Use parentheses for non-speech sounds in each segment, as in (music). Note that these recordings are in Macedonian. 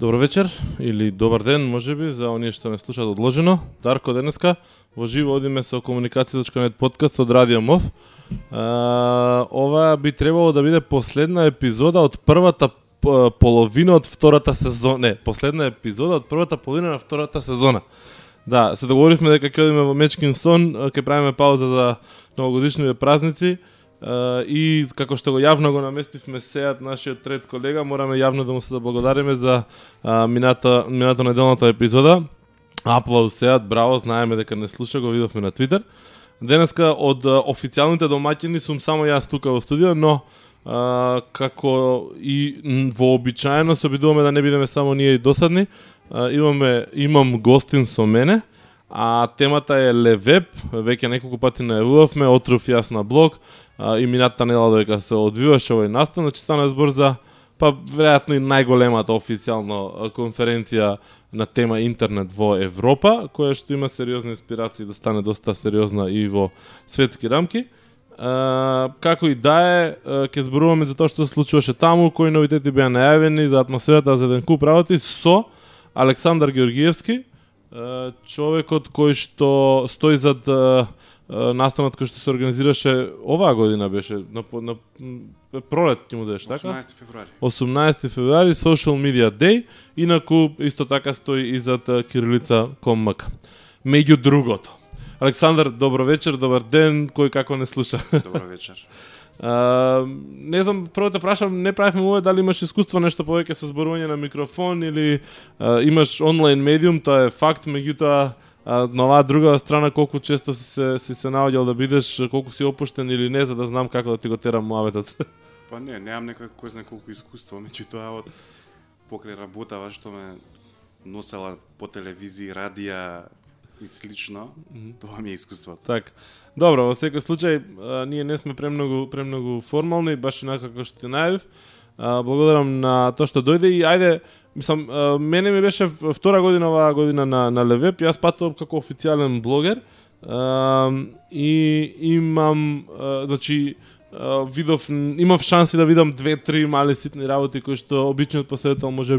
Добро вечер или добар ден, можеби, за оние што не слушаат одложено. Дарко денеска во живо одиме со комуникација.нет подкаст од Радио МОВ. А, ова би требало да биде последна епизода од првата половина од втората сезона. Не, последна епизода од првата половина на втората сезона. Да, се договоривме дека ќе одиме во Мечкин сон, ќе правиме пауза за новогодишните празници и како што го јавно го наместивме сеат нашиот трет колега, мораме јавно да му се заблагодариме за мината мината неделната епизода. Аплауз сеат, браво, знаеме дека не слуша, го видовме на Твитер. Денеска од официјалните домаќини сум само јас тука во студио, но а, како и вообичаено се обидуваме да не бидеме само ние и досадни. А, имаме имам гостин со мене. А темата е Левеб, веќе неколку пати најавувавме, отров јас на блог, а, и минатата недела додека се одвиваше овој настан, значи стана збор за па веројатно и најголемата официјална конференција на тема интернет во Европа, која што има сериозни инспирации да стане доста сериозна и во светски рамки. А, како и да е, ќе зборуваме за тоа што се случуваше таму, кои новитети беа најавени за атмосферата за еден куп работи со Александар Георгиевски, човекот кој што стои зад настанот кој што се организираше оваа година беше на, на, на пролет ќе му дадеш, така? 18 февруари. 18 февруари Social Media Day, инаку исто така стои и зад кирилица.com. Меѓу другото. Александар, добро вечер, добар ден, кој како не слуша. Добро вечер. (laughs) Uh, не знам, прво те прашам, не правихме ова дали имаш искуство нешто повеќе со зборување на микрофон или uh, имаш онлайн медиум, тоа е факт, меѓутоа а, на оваа друга страна колку често си се си се наоѓал да бидеш, колку си опуштен или не, за да знам како да ти го терам муаветот. (laughs) Па не, немам некој кој знае колку искуство, меѓутоа од покрај работава што ме носела по телевизија, радија и слично, mm -hmm. тоа ми е искуството. Так. Добро, во секој случај, а, ние не сме премногу премногу формални, баш инака како што ти најавив. Благодарам на тоа што дојде и ајде Мислам, мене ми беше втора година оваа година на, на Левеп, јас патувам како официјален блогер и имам, значи, видов имав шанси да видам две-три мали ситни работи кои што обичниот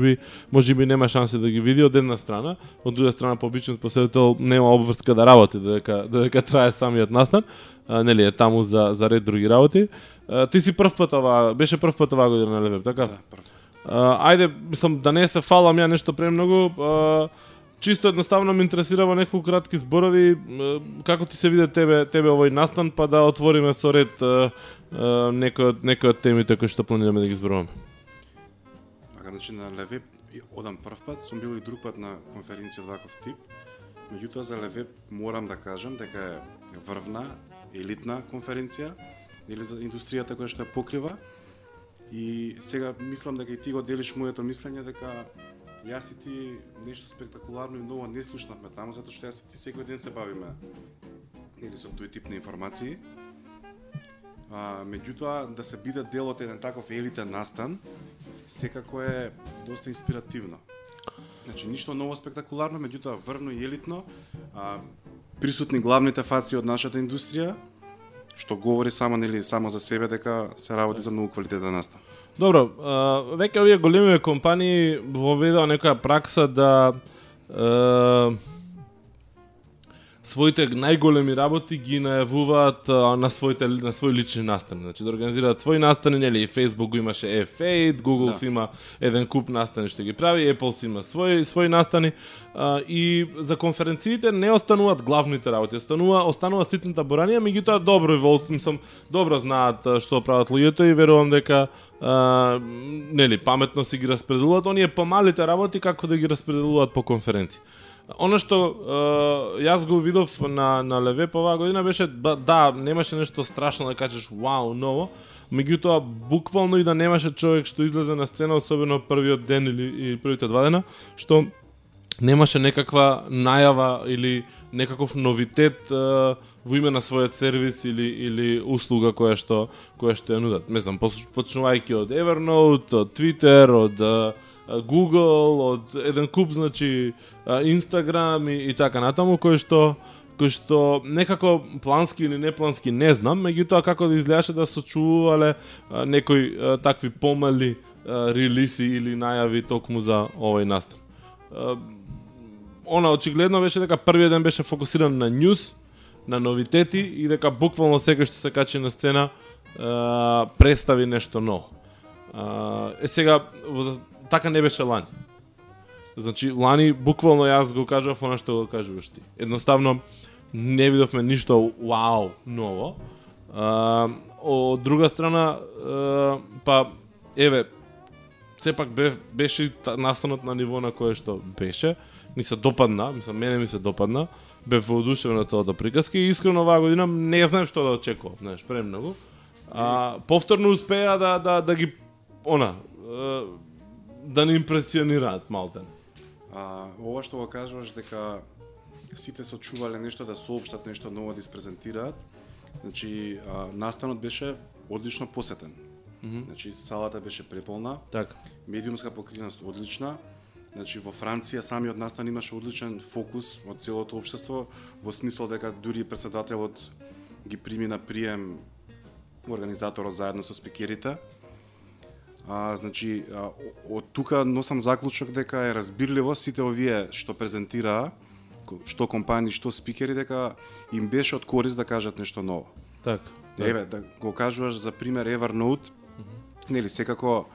би може би нема шанси да ги види од една страна, од друга страна па по обичниот посетител нема обврска да работи додека додека трае самиот настан, а, нели е таму за за ред други работи. А, ти си прв пат ова, беше прв пат оваа година на Левеп, така? Да, прв. пат ајде, мислам, да не се фалам ја нешто премногу, чисто едноставно ме интересирава некои неколку кратки зборови, како ти се виде тебе, тебе овој настан, па да отвориме со ред некој од некој од темите кои што планираме да ги зборуваме. Така, значи на Левеп одам прв пат, сум бил и друг пат на конференција од ваков тип. Меѓутоа за Левеп морам да кажам дека е врвна, елитна конференција или за индустријата која што ја покрива И сега мислам дека и ти го делиш моето мислење дека јас и ти нешто спектакуларно и ново не слушнавме таму затоа што јас и ти секој ден се бавиме или со тој тип на информации. А, меѓутоа да се биде дел од еден таков елитен настан секако е доста инспиративно. Значи ништо ново спектакуларно, меѓутоа врвно и елитно, а, присутни главните фаци од нашата индустрија, што говори само нели само за себе дека се работи за многу квалитетна настава. Добро, веќе овие големи компании воведоа некоја пракса да своите најголеми работи ги најавуваат на своите на свои лични настани. Значи да организираат своји настани, нели Facebook го имаше F8, Google да. си има еден куп настани што ги прави, Apple си има своји своји настани а, и за конференциите не остануваат главните работи, останува останува ситната боранија, меѓутоа добро и волт, мислам, добро знаат што прават луѓето и верувам дека а, нели паметно си ги распределуваат оние помалите работи како да ги распределуваат по конференции. Оно што е, јас го видов на на Левеп оваа година беше да, немаше нешто страшно да кажеш вау ново, меѓутоа буквално и да немаше човек што излезе на сцена, особено првиот ден или, или првите два дена, што немаше некаква најава или некаков новитет е, во име на својот сервис или или услуга која што која што ја нудат. Не знам, почнувајќи од Evernote, од Twitter, од Google, од еден куп, значи, Instagram и, и така натаму, кој што кој што некако плански или неплански не знам, меѓутоа како да изгледаше да сочувале а, некои такви помали релиси или најави токму за овој настан. Она очигледно беше дека првиот ден беше фокусиран на њуз, на новитети и дека буквално секој што се качи на сцена представи нешто ново. Е сега во, така не беше лани. Значи лани буквално јас го кажав она што го кажуваш ти. Едноставно не видовме ништо вау ново. А, од друга страна а, па еве сепак бе, беше настанот на ниво на кое што беше. Ми се допадна, мислам, мене ми се допадна. Бев воодушевен на целата да приказка и искрено оваа година не знам што да очекувам, знаеш, премногу. А, повторно успеа да, да, да ги, она, да не импресионираат малтен. А, ова што го кажуваш дека сите сочувале нешто да соопштат нешто ново да испрезентираат. Значи, а, настанот беше одлично посетен. Mm -hmm. Значи, салата беше преполна. Така. Медиумска покриеност одлична. Значи во Франција самиот настан имаше одличен фокус од целото општество во смисол дека дури председателот ги прими на прием организаторот заедно со спикерите. А, значи, а, од тука носам заклучок дека е разбирливо сите овие што презентираа, што компании, што спикери, дека им беше од корист да кажат нешто ново. Так. Еве, да го кажуваш за пример Evernote, mm -hmm. нели секако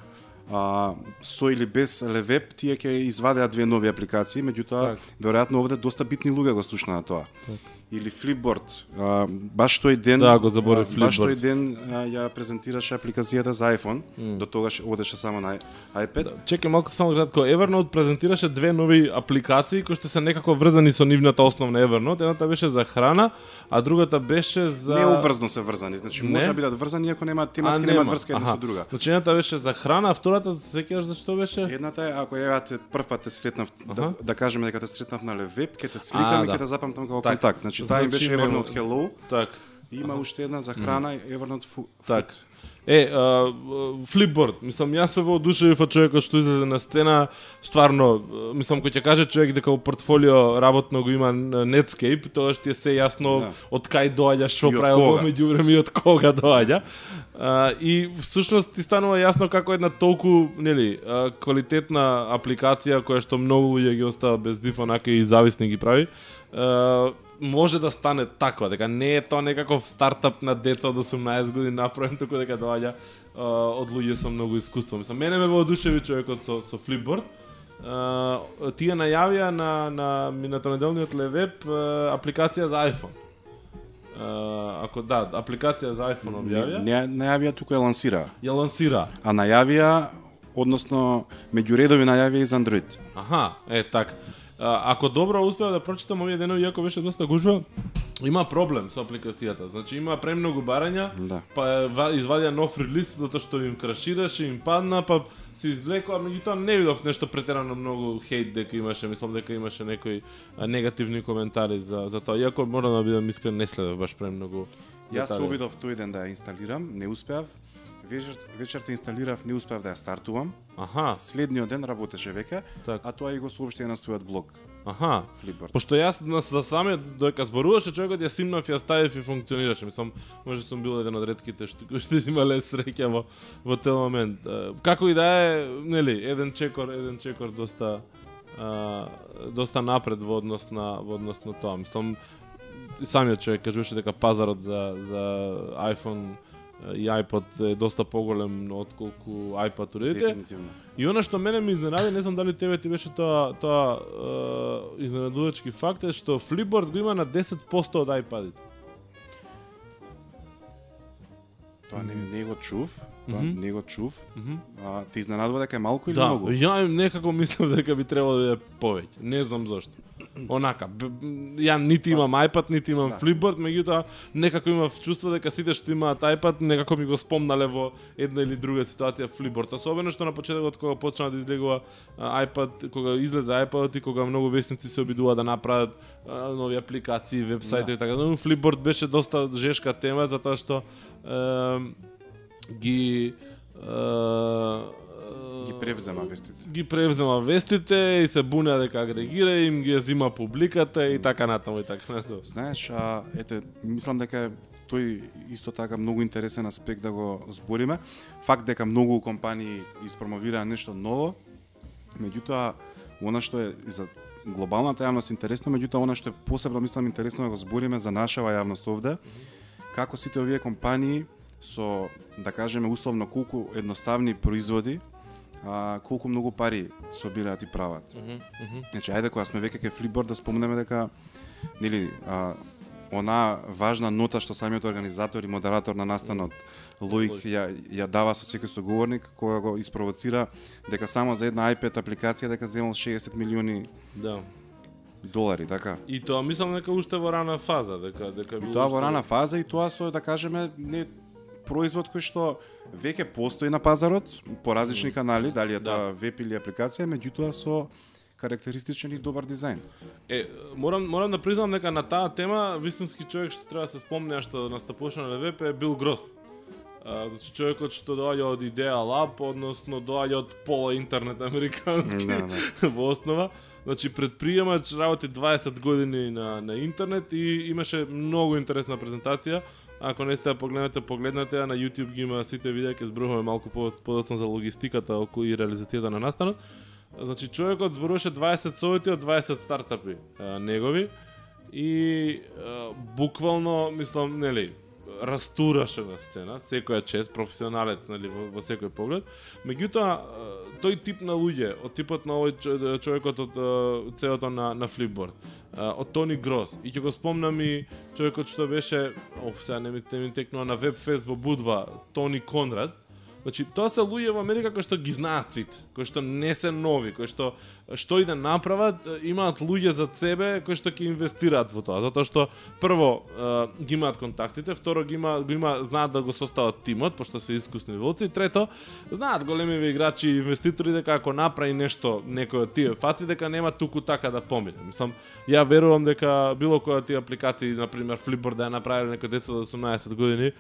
а, со или без Левеб, тие ќе извадеат две нови апликации, меѓутоа, веројатно овде доста битни луѓе го слушна на тоа. Так или Flipboard. А, баш тој ден Да, го заборав Flipboard. Баш тој ден а, ја презентираше апликацијата за iPhone. Mm. До тогаш одеше само на iPad. Да, чекај малку само кратко. Evernote презентираше две нови апликации кои што се некако врзани со нивната основна Evernote. Едната беше за храна, а другата беше за Не уврзно се врзани. Значи може да бидат врзани ако немаат тематски немаат врска една со друга. Значи едната беше за храна, а втората се сеќаваш за што беше? Едната е ако ја прв пат те сретнав да, да кажеме дека те сретнав на Левеб, ќе те сликам и ќе да. те запамтам како так. контакт. Значи таа им беше значи, Evernote Hello. Так. Има уште една за храна, Evernote Food. Так. Е, а, флипборд, мислам, јас се воодушевив од човекот што излезе на сцена, стварно, мислам, кој ќе каже човек дека во портфолио работно го има Netscape, тоа што е се јасно да. од кај доаѓа, што прави во меѓу време и од кога доаѓа. А, и всушност ти станува јасно како една толку, нели, квалитетна апликација која што многу луѓе ги остава без диф, онака и зависни ги прави. Може да стане така, дека не е тоа некаков стартап на деца од 18 години направен, туку дека доаѓа од луѓе со многу искуство. Мислам, мене ме воодушеви човекот со, со Flipboard. Uh, тие најавија на, на минато неделниот левеб uh, апликација за iPhone. Uh, ако да, апликација за iPhone објавија. Не, не најавија, туку ја лансира. Ја лансира. А најавија, односно, меѓу редови најавија и за Android. Аха, е така ако добро успеа да прочитам овие денови, иако беше доста гужва, има проблем со апликацијата. Значи има премногу барања, да. па извадија нов релиз затоа што им крашираше, им падна, па се извлекоа, меѓутоа не видов нешто претерано многу хейт дека имаше, мислам дека имаше некои негативни коментари за за тоа. Иако морам да бидам искрен, не следев баш премногу. Јас се обидов тој ден да ја инсталирам, не успеав. Вечер, вечерта инсталирав, не успеав да ја стартувам. Аха. Следниот ден работеше веќе, а тоа и го соопшти на својот блог. Аха. Flipboard. Пошто јас за самиот додека зборуваше човекот ја симнав ја ставив и функционираше. Мислам, може сум бил еден од ретките што што имале среќа во во тој момент. Како и да е, нели, еден чекор, еден чекор доста а, доста напред во однос на во однос на тоа. Мислам, самиот човек кажуваше дека пазарот за за iPhone и iPod е доста поголем отколку iPad уредите. И она што мене ми изненади, не знам дали тебе ти беше тоа тоа е, изненадувачки факт е што Flipboard го има на 10% од iPad-ите. Тоа не, не го чув, тоа Мгм. не го чув. Мгм. А ти изненадува дека е малку или Да, многу? ја некако мислам дека би требало да биде повеќе. Не знам зошто. Онака, ја нити имам iPad, нити имам Да. Flipboard, меѓутоа некако имав чувство дека сите што имаат iPad некако ми го спомнале во една или друга ситуација Flipboard. Особено што на почетокот кога почна да излегува iPad, кога излезе iPad и кога многу весници се обидува да направат нови апликации, вебсајти Да. и така. Но Flipboard беше доста жешка тема затоа што е, ги е, Ги превзема вестите. ги превзема вестите и се буне дека агрегира им, ги зима публиката и така натаму и така натаму. Знаеш, а, ете, мислам дека е тој исто така многу интересен аспект да го збориме. Факт дека многу компании испромовираа нешто ново, меѓутоа, она што е за глобалната јавност интересно, меѓутоа она што е посебно мислам интересно да го збориме за нашава јавност овде, како сите овие компании со да кажеме условно колку едноставни производи, а, колку многу пари собираат и прават. Значи, ајде кога сме веќе кај Flipboard да спомнеме дека нели а, она важна нота што самиот организатор и модератор на настанот Лоик ја, ја дава со секој соговорник кога го испровоцира дека само за една iPad апликација дека земал 60 милиони Да. долари, така. И тоа мислам дека уште во рана фаза, дека дека И било тоа во уште- рана фаза и тоа со да кажеме не производ кој што веќе постои на пазарот по различни канали, дали е Да. тоа веб или апликација, меѓутоа со карактеристичен и добар дизајн. Е, морам морам да признам дека на таа тема вистински човек што треба да се спомне што настапуваше на Левеп е Бил Грос. А, значи човекот што доаѓа од Idea Lab, односно доаѓа од пола интернет американски Да, да. (laughs) во основа. Значи предприемач работи 20 години на на интернет и имаше многу интересна презентација. Ако не сте да погледнете, погледнете а на YouTube ги има сите видеа, ќе зборуваме малку подоцна за логистиката околу и реализацијата на настанот. Значи човекот зборуваше 20 совети од 20 стартапи а, негови и а, буквално мислам нели растураше на сцена, секоја чест, професионалец, нали во, во секој поглед. Меѓутоа, тој тип на луѓе, од типот на овој човекот од целото на, на Flipboard, од Тони Грос, и ќе го спомнам и човекот што беше, оф, сега не ми, не ми текнува на Вебфест во Будва, Тони Конрад, Значи, тоа се луѓе во Америка кои што ги знаат сите, кои што не се нови, кои што што и да направат, имаат луѓе за себе кои што ќе инвестираат во тоа, затоа што прво е, ги имаат контактите, второ ги има, ги има знаат да го состават тимот, пошто се искусни волци, трето знаат големиве играчи и инвеститори дека ако направи нешто некој од тие фаци дека нема туку така да помине. Мислам, ја верувам дека било која од тие апликации, на пример Flipboard да ја направиле некој деца од 18 години,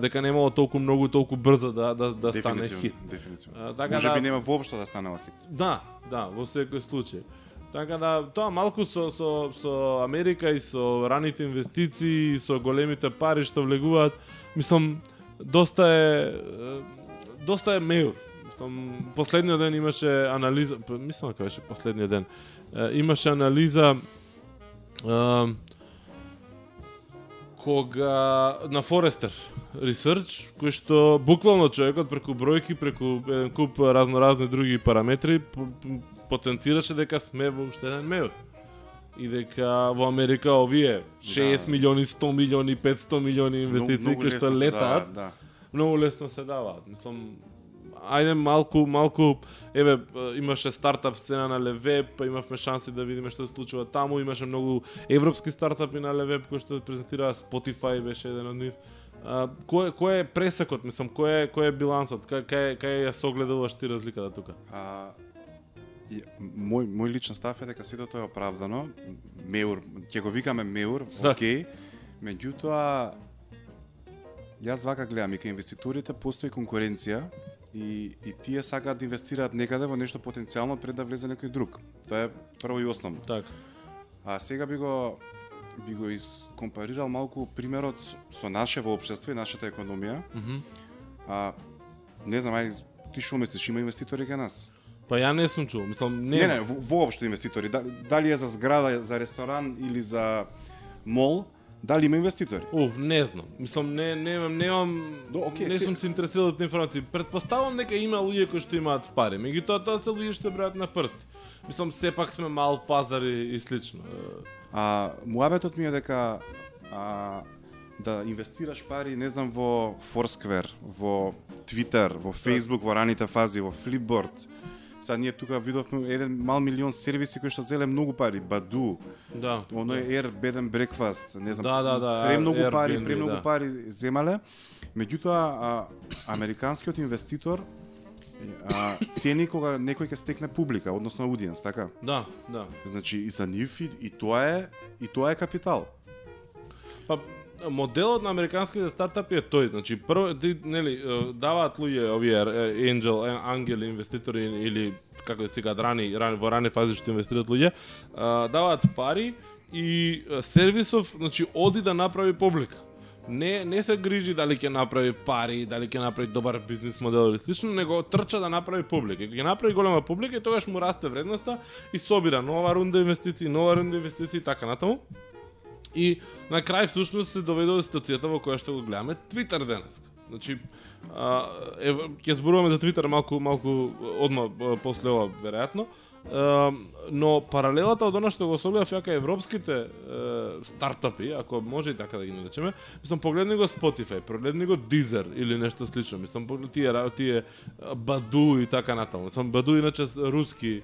дека немало толку многу толку брзо да да да стане хит. дефинитивно. Така Може да- би нема воопшто да станала хит. Да, да, во секој случај. Така да, тоа малку со, со, со Америка и со раните инвестиции и со големите пари што влегуваат, мислам, доста е, доста е мејор. Мислам, последниот ден имаше анализа, мислам дека беше последниот ден, имаше анализа е, кога на Forrester Research, кој што буквално човекот преку бројки, преку еден куп разноразни други параметри потенцираше дека сме во уште еден меур. И дека во Америка овие 6 Да. милиони, 100 милиони, 500 милиони инвестиции кои што летаат, даваат, Да. многу лесно се даваат. Мислам, ајде малку, малку, еве, е, имаше стартап сцена на Левеб, па имавме шанси да видиме што се случува таму, имаше многу европски стартапи на Левеб кои што презентираа Spotify беше еден од нив. А, кој, кој е пресекот, мислам, кој е, кој е билансот, кај, кај, кај ја согледуваш ти разликата тука? А, и, мој, мој личен став е дека сето тоа е оправдано. Меур, ќе го викаме меур, (laughs) окей. Меѓутоа, јас вака гледам и кај инвеститорите постои конкуренција и, и тие сакаат да инвестираат некаде во нешто потенцијално пред да влезе некој друг. Тоа е прво и основно. Така. А сега би го би го искомпарирал малку примерот со, со наше воопштество и нашата економија. Мгм. А не знам, ај ти што мислиш, има инвеститори кај нас? Па ја не сум чул, мислам, не. Не, не, во- воопшто инвеститори. Дали е за зграда, за ресторан или за мол, дали има инвеститори? Уф, не знам. Мислам, не, немам, немам, До, окей, не се- сум се интересирал за информации. Предпоставам дека има луѓе кои што имаат пари, меѓутоа тоа се луѓе што бројат на прсти. Мислам, сепак сме мал пазар и, и слично. А муабетот ми е дека а, да инвестираш пари, не знам, во Foursquare, во Twitter, во Facebook, во раните фази, во Flipboard. Сега ние тука видовме еден мал милион сервиси кои што зеле многу пари, Badu, Да. оно е Air Bed and Breakfast, не знам. Да, да, да, Премногу Airbnb, пари, премногу да. пари земале. Меѓутоа, а, американскиот инвеститор а, цени кога некој ќе стекне публика, односно аудиенс, така? Да, да. Значи и за нив и, и тоа е и тоа е капитал. Па моделот на американските стартапи е тој, значи прво ти нели даваат луѓе овие angel ангели инвеститори или како се сега рани, рани во рани фази што инвестираат луѓе, даваат пари и сервисов, значи оди да направи публика. Не не се грижи дали ќе направи пари, дали ќе направи добар бизнис модел или слично, него трча да направи публика. Ќе направи голема публика и тогаш му расте вредноста и собира нова рунда инвестиции, нова рунда инвестиции и така натаму. И на крај всушност се доведе до ситуацијата во која што го гледаме Твитер денес. Значи а, е, ќе зборуваме за Твитер малку малку одма после ова веројатно. А, но паралелата од она што го согледав ја европските е, стартапи, ако може и така да ги наречеме, мислам погледни го Spotify, погледни го Deezer или нешто слично, мислам погледни тие тие Баду и така натаму. Мислам Баду иначе руски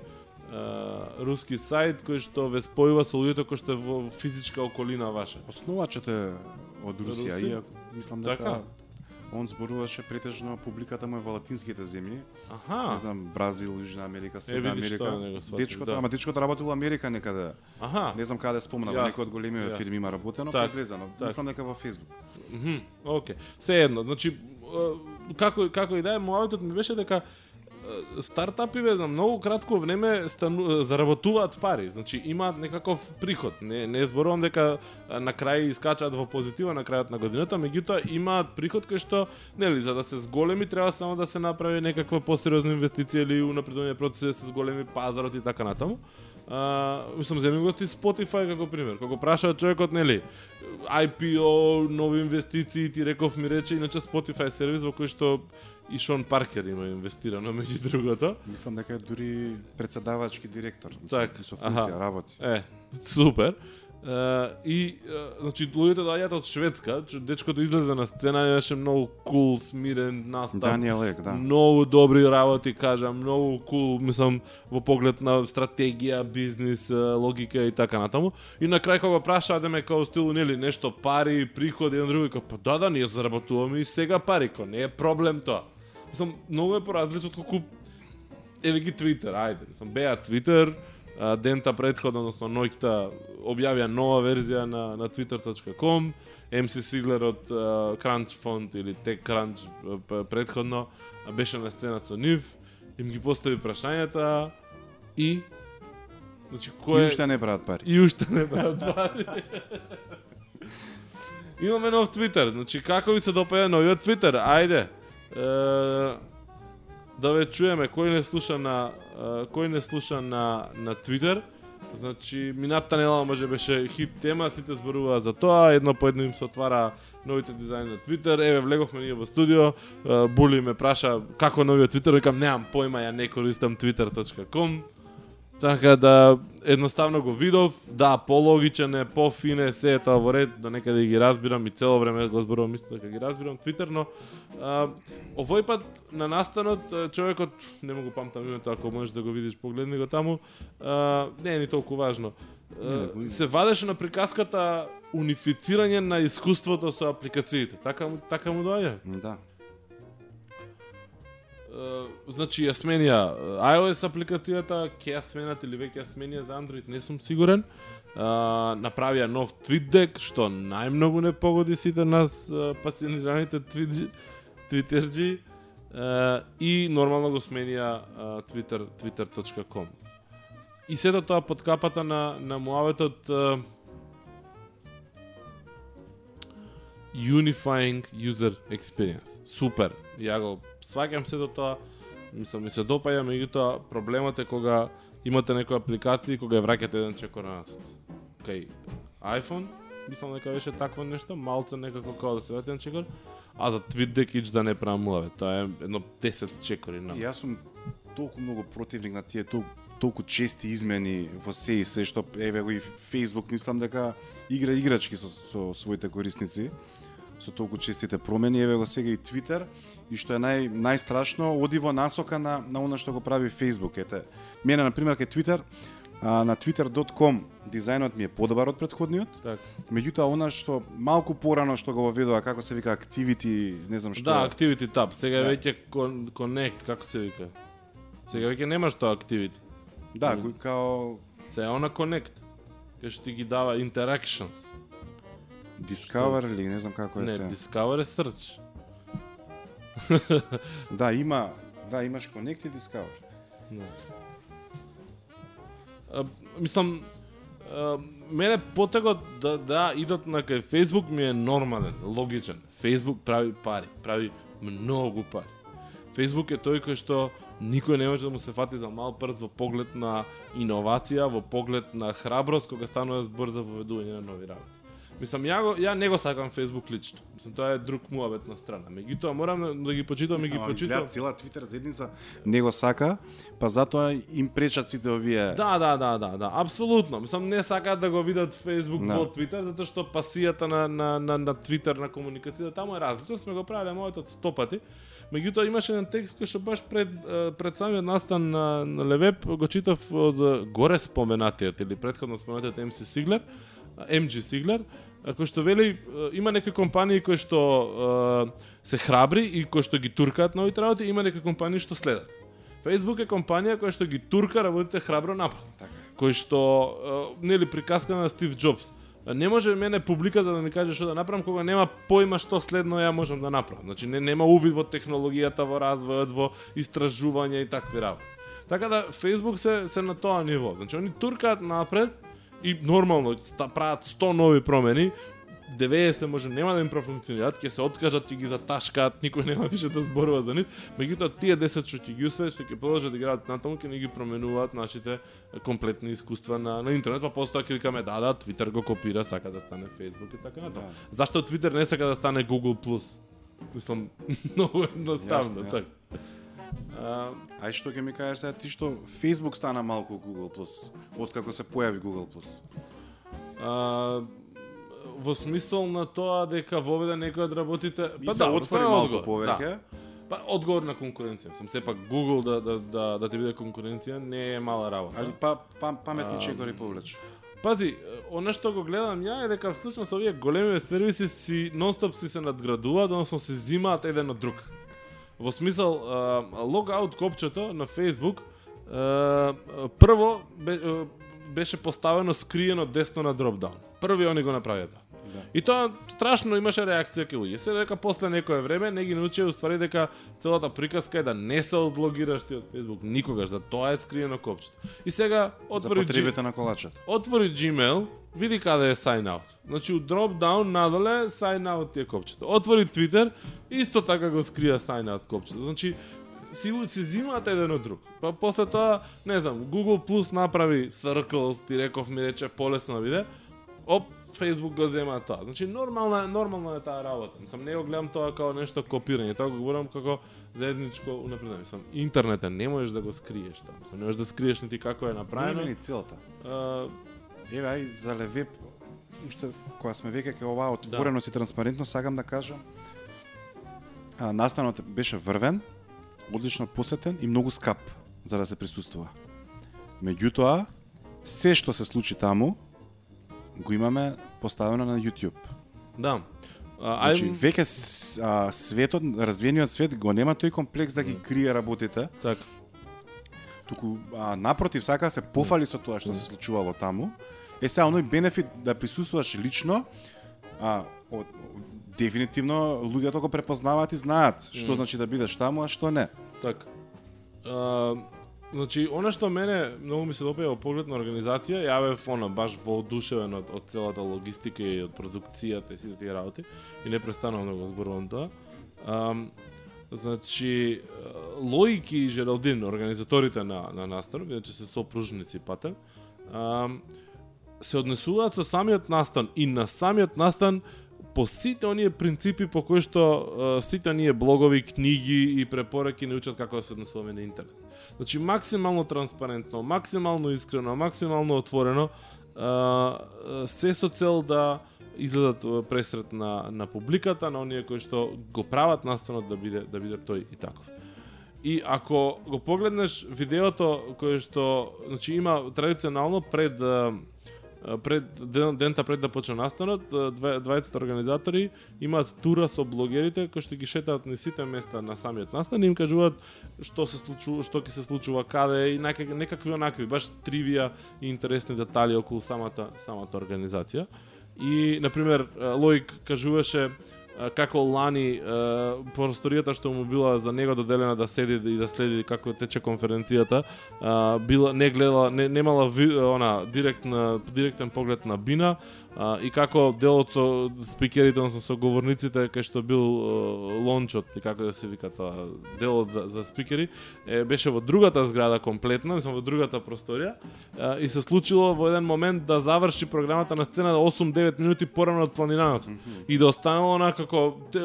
руски сајт кој што ве спојува со луѓето кои што е во физичка околина ваша. Основачот е од Русија, иако мислам дека Така? он зборуваше претежно публиката му е во латинските земји, Аха. не знам Бразил, Јужна Америка, Северна Америка. Дечкото, да. ама дечкото работи во Америка некаде. Аха. Не знам каде спомна, во некој од големиве јасно. фирми има работено, па излезано. Мислам дека во Facebook. Мгм, Океј. Се едно, значи како како и да е муаветот ми беше дека стартапиве за многу кратко време стану, заработуваат пари. Значи имаат некаков приход. Не не зборувам дека на крај искачаат во позитива на крајот на годината, меѓутоа имаат приход кај што нели за да се зголеми треба само да се направи некаква посериозна инвестиција или унапредување процеси да се зголеми пазарот и така натаму. А, мислам, земи го ти Spotify како пример. Кога прашаа човекот, нели, IPO, нови инвестиции, ти реков ми рече, иначе Spotify сервис во кој што и Шон Паркер има инвестирано (laughs) меѓу другото. Мислам дека е дури председавачки директор, мислам, Так, со аха. функција работи. Е, супер. Uh, и uh, значи луѓето доаѓаат од Шведска, че дечкото излезе на сцена, имаше многу кул, смирен настап. Даниел Ек, да. Многу добри работи, кажа, многу кул, мислам, во поглед на стратегија, бизнис, е, логика и така натаму. И на крај кога го праша да ме као стилу нели нешто пари, приходи еден други, као па да да ние заработуваме и сега пари, ко не е проблем тоа. Мислам, многу е поразлично од колку еве ги Твитер, ајде, мислам, беа Твитер, дента предходно, односно ноќта објавија нова верзија на, на twitter.com, MC Сиглер од а, Crunch Font или TechCrunch а, п- предходно беше на сцена со нив, им ги постави прашањата и значи И кој е уште не прават пари. и уште не прават пари. (laughs) Имаме нов Твитер, значи како ви се допаѓа новиот Твитер? Ајде. Да ве чуеме кој не слуша на кој не слуша на на Твитер. Значи минатата недела може беше хит тема, сите зборуваа за тоа, едно по едно им се отвара новите дизајни на Твитер. Еве влеговме ние во студио, Були ме праша како новиот Твитер, викам немам појма, ја не користам twitter.com. Така да едноставно го видов, да, пологичен е, пофин е, се е тоа во ред, до некаде ги разбирам и цело време го зборувам, мислам дека ги разбирам Твитер, но а, овој пат на настанот човекот, не му го памтам името, ако можеш да го видиш, погледни го таму, а, не е ни толку важно. А, се вадеше на приказката унифицирање на искуството со апликациите. Така му, така му доаѓа. Да. Значи ја сменија iOS апликацијата, ќе ја сменат или веќе ја сменија за Android, не сум сигурен. А, направија нов TweetDeck, што најмногу не погоди сите нас пасионираните твитерджи. И нормално го сменија Twitter, twitter.com. И сето тоа под капата на, на муаветот Unifying User Experience. Супер. Ја го сваќам се до тоа. Мислам, ми се допаѓа, меѓутоа проблемот е кога имате некоја апликација и кога ја враќате еден чекор назад. Кај iPhone, мислам дека беше такво нешто, малце некако како да се враќа еден чекор, а за TweetDeck ич да не правам муаве. Тоа е едно 10 чекори на. Јас сум толку многу противник на тие толку толку чести измени во се и се што еве го и Facebook мислам дека игра играчки со, со своите корисници со толку честите промени еве го сега и Twitter и што е нај најстрашно оди во насока на на она што го прави Facebook ете мене на пример кај Twitter а, на twitter.com дизајнот ми е подобар од предходниот Така. меѓутоа она што малку порано што го воведува како се вика activity не знам што Да, Activity Tab. Сега Да. веќе con- Connect, како се вика? Сега веќе немаш тоа Activity. да кој као Се е она Connect. Кај што ти ги дава interactions. Discover или не знам како е Не, се. Discover е search. (laughs) Да, има, да, имаш Connect и Discover. Да. А, мислам, а, мене потегот да, да идат на кај Facebook ми е нормален, логичен. Facebook прави пари, прави многу пари. Facebook е тој кој што никој не може да му се фати за мал прст во поглед на иновација, во поглед на храброст кога станува збор за воведување на нови работи. Мислам, ја, го, ја не го сакам Facebook лично. Мислам, тоа е друг муабет на страна. Меѓутоа, морам да- ги почитам и ги Ама почитам. изгледа цела Твитер заедница не го сака, па затоа им пречат сите овие Да, да, да, да, да, апсолутно. Мислам не сакаат да го видат Facebook Да. во Twitter затоа што пасијата на на на на Twitter на комуникацијата таму е различна, сме го правеле моето сто пати. Меѓутоа имаше еден текст кој што баш пред пред самиот настан на, на Левеп го читав од горе споменатиот или претходно споменатиот MC Сиглер, MG Сиглер, е, кој што вели има некои компании кои што е, се храбри и кои што ги туркаат новите работи, има некои компании што следат. Facebook е компанија која што ги турка работите храбро напред така. кој што е, нели приказка на Стив Джобс. Не може мене публиката да ми каже што да направам кога нема поима што следно ја можам да направам. Значи не, нема увид во технологијата, во развојот, во истражување и такви работи. Така да Facebook се се на тоа ниво. Значи они туркаат напред и нормално ста, прават 100 нови промени, 90 може нема да им профункционираат, ќе се откажат и ги заташкаат, никој нема више да зборува за нив, меѓутоа тие 10 што ќе ги усвојат, што ќе продолжат да играат натаму, ќе не ги променуваат нашите комплетни искуства на, на интернет, па постоја ќе викаме да, да, Twitter го копира, сака да стане Facebook и така натаму. Да. Зашто Twitter не сака да стане Google+. Мислам, (laughs) многу едноставно, така. А, Ај што ќе ми кажеш сега ти што Facebook стана малку Google Plus, откако се појави Google Plus. а, во смисол на тоа дека воведе некој од работите, И па да, отвори малку повеќе. Да. Па одговор на конкуренција. Сам сепак Google да да да да ти биде конкуренција не е мала работа. Али па, па паметни Ам, чекори повлече. Пази, она што го гледам ја е дека всушност овие големи сервиси си нонстоп си се надградуваат, односно се зимаат еден од друг. Во смисол, логаут копчето на Facebook прво беше поставено скриено десно на дропдаун. Први они го направија тоа. Да. И тоа страшно имаше реакција кај луѓе. Се дека после некое време не ги научија уствари дека целата приказка е да не се одлогираш ти од Facebook никогаш, за тоа е скриено копчето. И сега За отвори G- потребите на колачот. отвори Gmail, види каде е sign out. Значи у drop down надоле sign out ти е копчето. Отвори Twitter, исто така го скрија sign out копчето. Значи си си зимаат еден од друг. Па после тоа, не знам, Google Plus направи Circles, ти реков ми рече полесно да биде. Оп, Facebook го зема тоа. Значи нормална е нормална е таа работа. Мислам не го гледам тоа како нешто копирање, тоа го гледам како заедничко унапредување. Мислам интернетот не можеш да го скриеш тоа. Мислам не можеш да скриеш нити како е Не направено. има ни целта. А, Еве ај за Левеп уште кога сме веќе кај оваа отвореност и транспарентност сакам да кажам а, настанот беше врвен, одлично посетен и многу скап за да се присуствува. Меѓутоа, се што се случи таму го имаме поставено на YouTube. Да. А, Значи, веќе а, светот, развиениот свет го нема тој комплекс да ги крие работите, така. туку а, напротив сака се пофали со тоа што се случувало таму. Е сега оној бенефит да присуствуваш лично, а од, дефинитивно луѓето го препознаваат и знаат што значи да бидеш таму, а што не. Така. А, значи, она што мене многу ми се допаѓа во поглед на организација, ја бев она баш воодушевен од, од целата логистика и од продукцијата и сите тие работи и непрестанувам да го зборувам тоа. Um, значи, Лоик и Жералдин, организаторите на, на настанов, иначе се сопружници патем, um, се однесуваат со самиот настан и на самиот настан по сите оние принципи по кои што uh, сите оние блогови, книги и препораки не учат како да се однесуваме на интернет. Значи максимално транспарентно, максимално искрено, максимално отворено, се со цел да изгледат пресрет на на публиката, на оние кои што го прават настанот да биде да биде тој и таков. И ако го погледнеш видеото кое што значи има традиционално пред пред ден, дента пред да почне настанот, двајцата организатори имаат тура со блогерите кои што ги шетаат на сите места на самиот настан и им кажуваат што се случува, што ќе се случува каде и некак, некакви онакви баш тривија и интересни детали околу самата самата организација. И на пример Лоик кажуваше како лани просторијата што му била за него доделена да седи и да следи како тече конференцијата, била не гледала не немала ви, она директна директен поглед на Бина, а, и како делот со спикерите, односно со говорниците кај што бил а, лончот и како да се вика тоа делот за за спикери е беше во другата зграда комплетна, мислам во другата просторија а, и се случило во еден момент да заврши програмата на сцена 8-9 минути порано од планираното mm -hmm. и да останало она како те,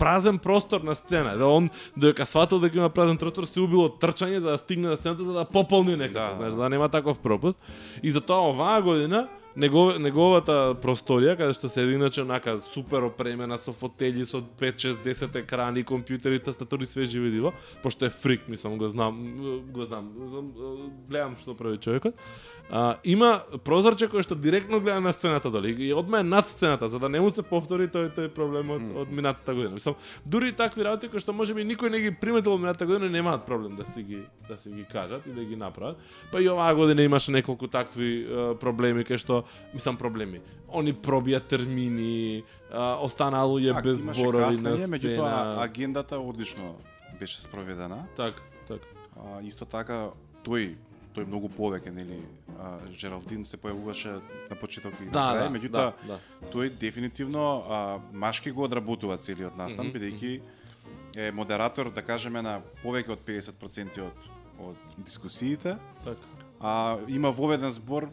празен простор на сцена. Да он додека сватил дека има празен простор, се убило трчање за да стигне на сцената за да пополни некако, да, знаеш, за да нема таков пропуст. И затоа оваа година Негов, неговата просторија, каде што се иначе онака супер опремена со фотели, со 5, 6, 10 екрани, компјутери, тастатури, све живо диво, пошто е фрик, мислам, го знам, го знам, гледам што прави човекот. А, има прозорче кој што директно гледа на сцената дали и одма е над сцената за да не му се повтори тој тој проблем од, од минатата година. Мислам, дури и такви работи кои што можеби никој не ги приметил од минатата година немаат проблем да си ги да си ги кажат и да ги направат. Па и оваа година имаше неколку такви проблеми кај што мислам проблеми. Они пробија термини, останаа луѓе без зборови на сцена. Меѓутоа агендата одлично беше спроведена. Так, так. А, исто така тој тој многу повеќе нели а, Жералдин се појавуваше на почеток и да, на крај, да, меѓутоа да, да. тој дефинитивно а, машки го одработува целиот настан mm -hmm. бидејќи е модератор да кажеме на повеќе од 50% од од дискусиите. Така. А има воведен збор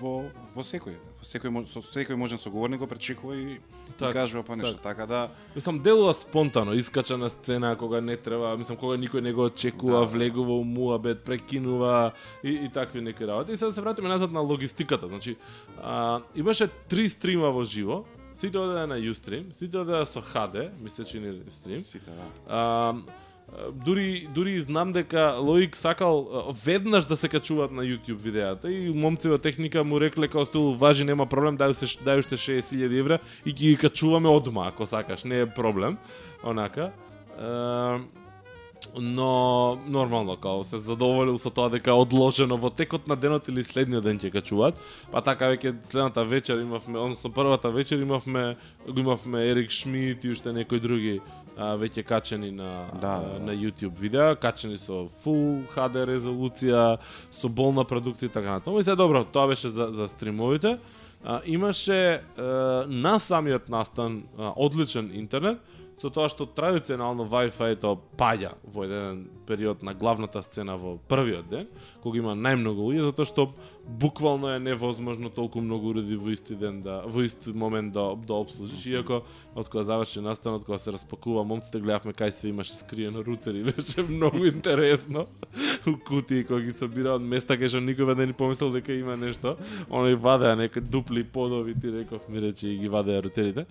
во во секој. Во секој со секој можен соговорник го пречекува и так, кажува па нешто, так. така да Мислам делува спонтано, искача на сцена кога не треба, мислам кога никој не го очекува, да. влегува у муабет, прекинува и, и такви неки работи. И сега да се вратиме назад на логистиката. Значи, а, имаше три стрима во живо, сите одеа на Ustream, сите одеа со HD, мисле че стрим. Сите, да. А, дури дури знам дека Лоик сакал веднаш да се качуваат на YouTube видеата и момци во техника му рекле како стил важи нема проблем дај се дај уште 60.000 евра и ги качуваме одма ако сакаш не е проблем онака но нормално као се задоволил со тоа дека одложено во текот на денот или следниот ден ќе качуваат. Па така веќе следната вечер имавме, односно првата вечер имавме го имавме Ерик Шмидт и уште некои други а, веќе качени на да, да, на YouTube видеа, качени со Full HD резолуција, со болна продукција и така натаму. И се добро, тоа беше за за стримовите. А, имаше а, на самиот настан а, одличен интернет со тоа што традиционално Wi-Fi-то паѓа во еден период на главната сцена во првиот ден, кога има најмногу луѓе, затоа што буквално е невозможно толку многу уреди во исти ден да во ист момент да да обслужиш. Иако од кога заврши настанот, кога се распакува момците, гледавме кај се имаше скриено рутери, (laughs) беше многу интересно. У кутии кога ги собира од места кај што никој не ни помислил дека има нешто, оној вадеа некои дупли подови, ти реков ми рече и ги вадеа рутерите.